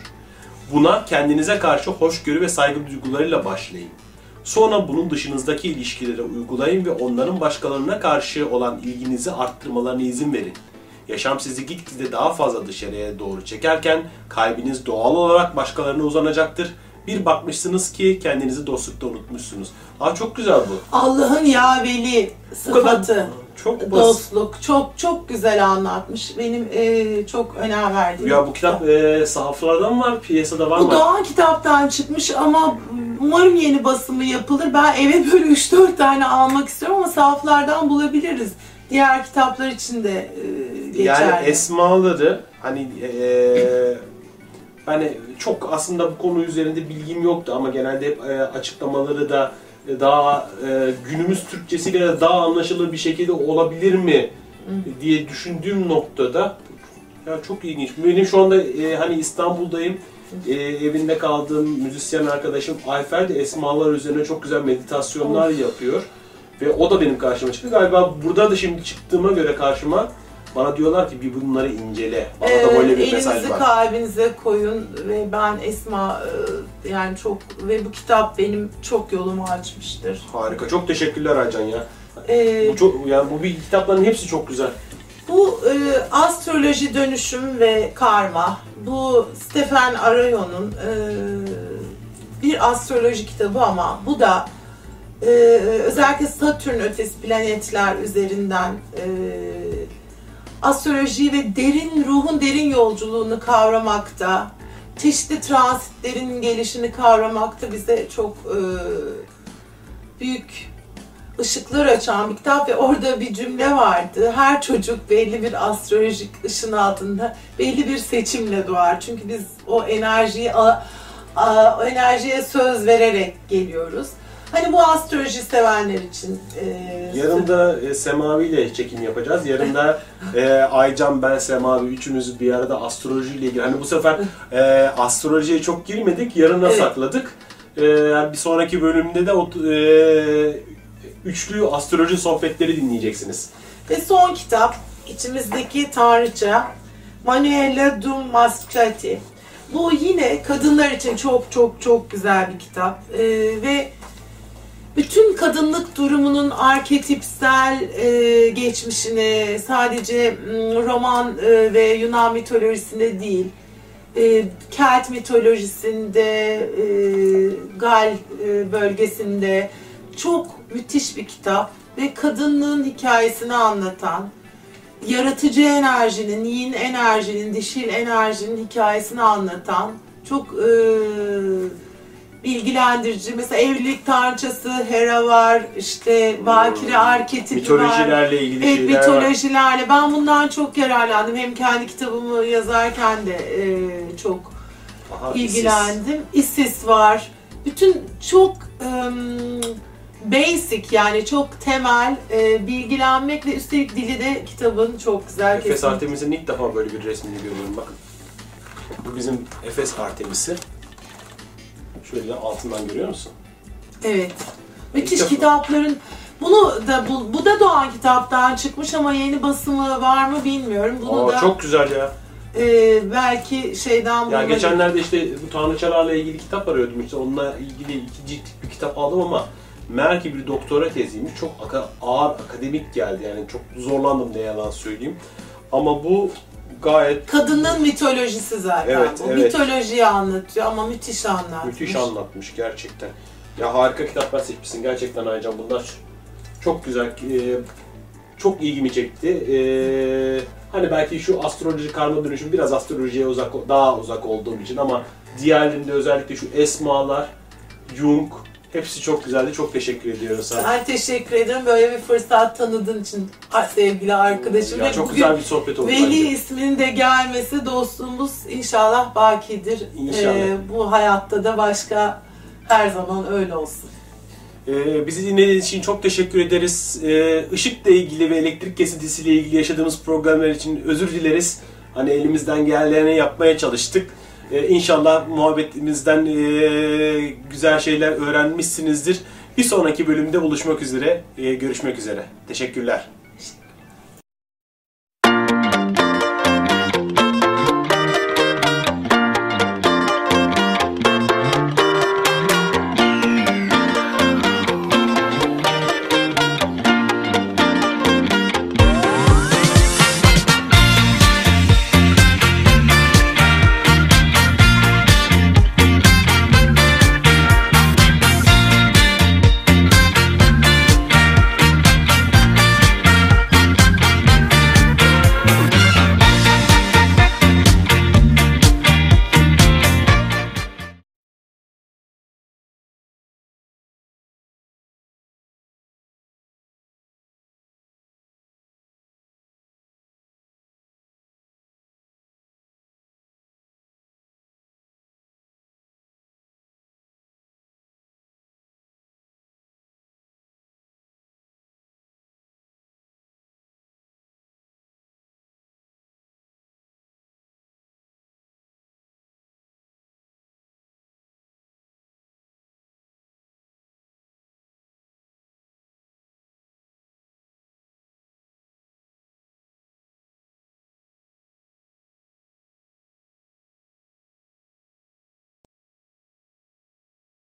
Buna kendinize karşı hoşgörü ve saygı duygularıyla başlayın. Sonra bunun dışınızdaki ilişkilere uygulayın ve onların başkalarına karşı olan ilginizi arttırmalarına izin verin. Yaşam sizi gitgide daha fazla dışarıya doğru çekerken kalbiniz doğal olarak başkalarına uzanacaktır. Bir bakmışsınız ki kendinizi dostlukta unutmuşsunuz. Aa çok güzel bu. Allah'ın yaveli Bu kadar sıfatı. Çok basit. Dostluk çok çok güzel anlatmış. Benim e, çok önem verdiğim. Ya bu kitap e, sahaflardan mı var, piyasada var Bu mı? Doğan kitaptan çıkmış ama umarım yeni basımı yapılır. Ben eve böyle 3-4 tane almak istiyorum ama sahaflardan bulabiliriz. Diğer kitaplar için de e, geçerli. Yani esmaları hani e, hani çok aslında bu konu üzerinde bilgim yoktu ama genelde hep e, açıklamaları da e, daha e, günümüz Türkçesiyle daha anlaşılır bir şekilde olabilir mi diye düşündüğüm noktada ya çok ilginç. Benim şu anda e, hani İstanbul'dayım. E, evinde kaldığım müzisyen arkadaşım Ayfer de esmalar üzerine çok güzel meditasyonlar yapıyor. Ve o da benim karşıma çıktı. Galiba burada da şimdi çıktığıma göre karşıma bana diyorlar ki bir bunları incele. Bana da Ee, böyle bir mesaj elinizi var. kalbinize koyun ve ben Esma e, yani çok ve bu kitap benim çok yolumu açmıştır. Harika. Çok teşekkürler Aycan ya. Ee, Bu çok yani bu bir kitapların hepsi çok güzel. Bu e, astroloji dönüşüm ve karma. Bu Stephen Arroyo'nun e, bir astroloji kitabı ama bu da e, özellikle Satürn ötesi planetler üzerinden e, astrolojiyi ve derin ruhun derin yolculuğunu kavramakta, çeşitli transitlerin gelişini kavramakta bize çok e, büyük ışıklar açan bir kitap ve orada bir cümle vardı. Her çocuk belli bir astrolojik ışın altında belli bir seçimle doğar. Çünkü biz o enerjiyi a- enerjiye söz vererek geliyoruz. Hani bu astroloji sevenler için e, Yarın da e, Semavi ile çekim yapacağız. Yarın da e, Aycan, ben, Semavi üçümüz bir arada astroloji ile ilgili. Hani bu sefer e, astrolojiye çok girmedik. Yarına Evet. sakladık. E, bir sonraki bölümde de o e, üçlü astroloji sohbetleri dinleyeceksiniz. Ve son kitap içimizdeki tanrıça Manuela Dum Mascati. Bu yine kadınlar için çok çok çok güzel bir kitap Ee, ve bütün kadınlık durumunun arketipsel e, geçmişini sadece m, Roman e, ve Yunan mitolojisinde değil, e, Kelt mitolojisinde, e, Gal e, bölgesinde çok müthiş bir kitap ve kadınlığın hikayesini anlatan, yaratıcı enerjinin, yin enerjinin, dişil enerjinin hikayesini anlatan çok e, bilgilendirici. Mesela evlilik tanrıçası Hera var, işte Valkyrie Hmm. arketipi var. Mitolojilerle ilgili Evet, şeyler var. mitolojilerle. Ben bundan çok yararlandım. Hem kendi kitabımı yazarken de e, çok Aha, ilgilendim. Isis var. Bütün çok ım, basic yani çok temel e, bilgilenmek ve üstelik dili de kitabın çok güzel Efes kesinlikle. Artemis'in ilk defa böyle bir resmini görüyorum bakın. Bu bizim Efes Artemis'i. Şöyle altından görüyor musun? Evet. Müthiş defa. kitapların bunu da bu, bu da Doğan kitaptan çıkmış ama yeni basımı var mı bilmiyorum. Bunu Aa, da çok güzel ya. e, belki şeyden Ya geçenlerde işte bu tanrıçalarla ilgili kitap arıyordum işte onunla ilgili iki ciltlik bir kitap aldım ama meğer ki bir doktora teziymiş. Çok aka- ağır akademik geldi yani çok zorlandım ne yalan söyleyeyim. Ama bu gayet Kadının mitolojisi zaten Evet, bu. evet. Mitolojiyi anlatıyor ama müthiş anlatmış. müthiş anlatmış gerçekten. Ya harika kitaplar seçmişsin gerçekten Aycan bunlar çok güzel. e, çok ilgimi çekti. E, hani belki şu astroloji karma dönüşüm biraz astrolojiye uzak daha uzak olduğum için ama diğerlerinde özellikle şu esmalar, Jung hepsi çok güzeldi. Çok teşekkür ediyorum sana. Ben teşekkür ederim böyle bir fırsat tanıdığın için sevgili arkadaşım. Ya Ve çok güzel bir sohbet oldu Veli bence. isminin de gelmesi dostluğumuz inşallah bakidir. İnşallah. Ee, bu hayatta da başka her zaman öyle olsun. Ee, bizi dinlediğiniz için çok teşekkür ederiz. Ee, ışıkla ilgili ve elektrik kesintisiyle ilgili yaşadığımız problemler için özür dileriz. Hani elimizden geleni yapmaya çalıştık. Ee, inşallah muhabbetimizden ee, güzel şeyler öğrenmişsinizdir. Bir sonraki bölümde buluşmak üzere, ee, görüşmek üzere. Teşekkürler.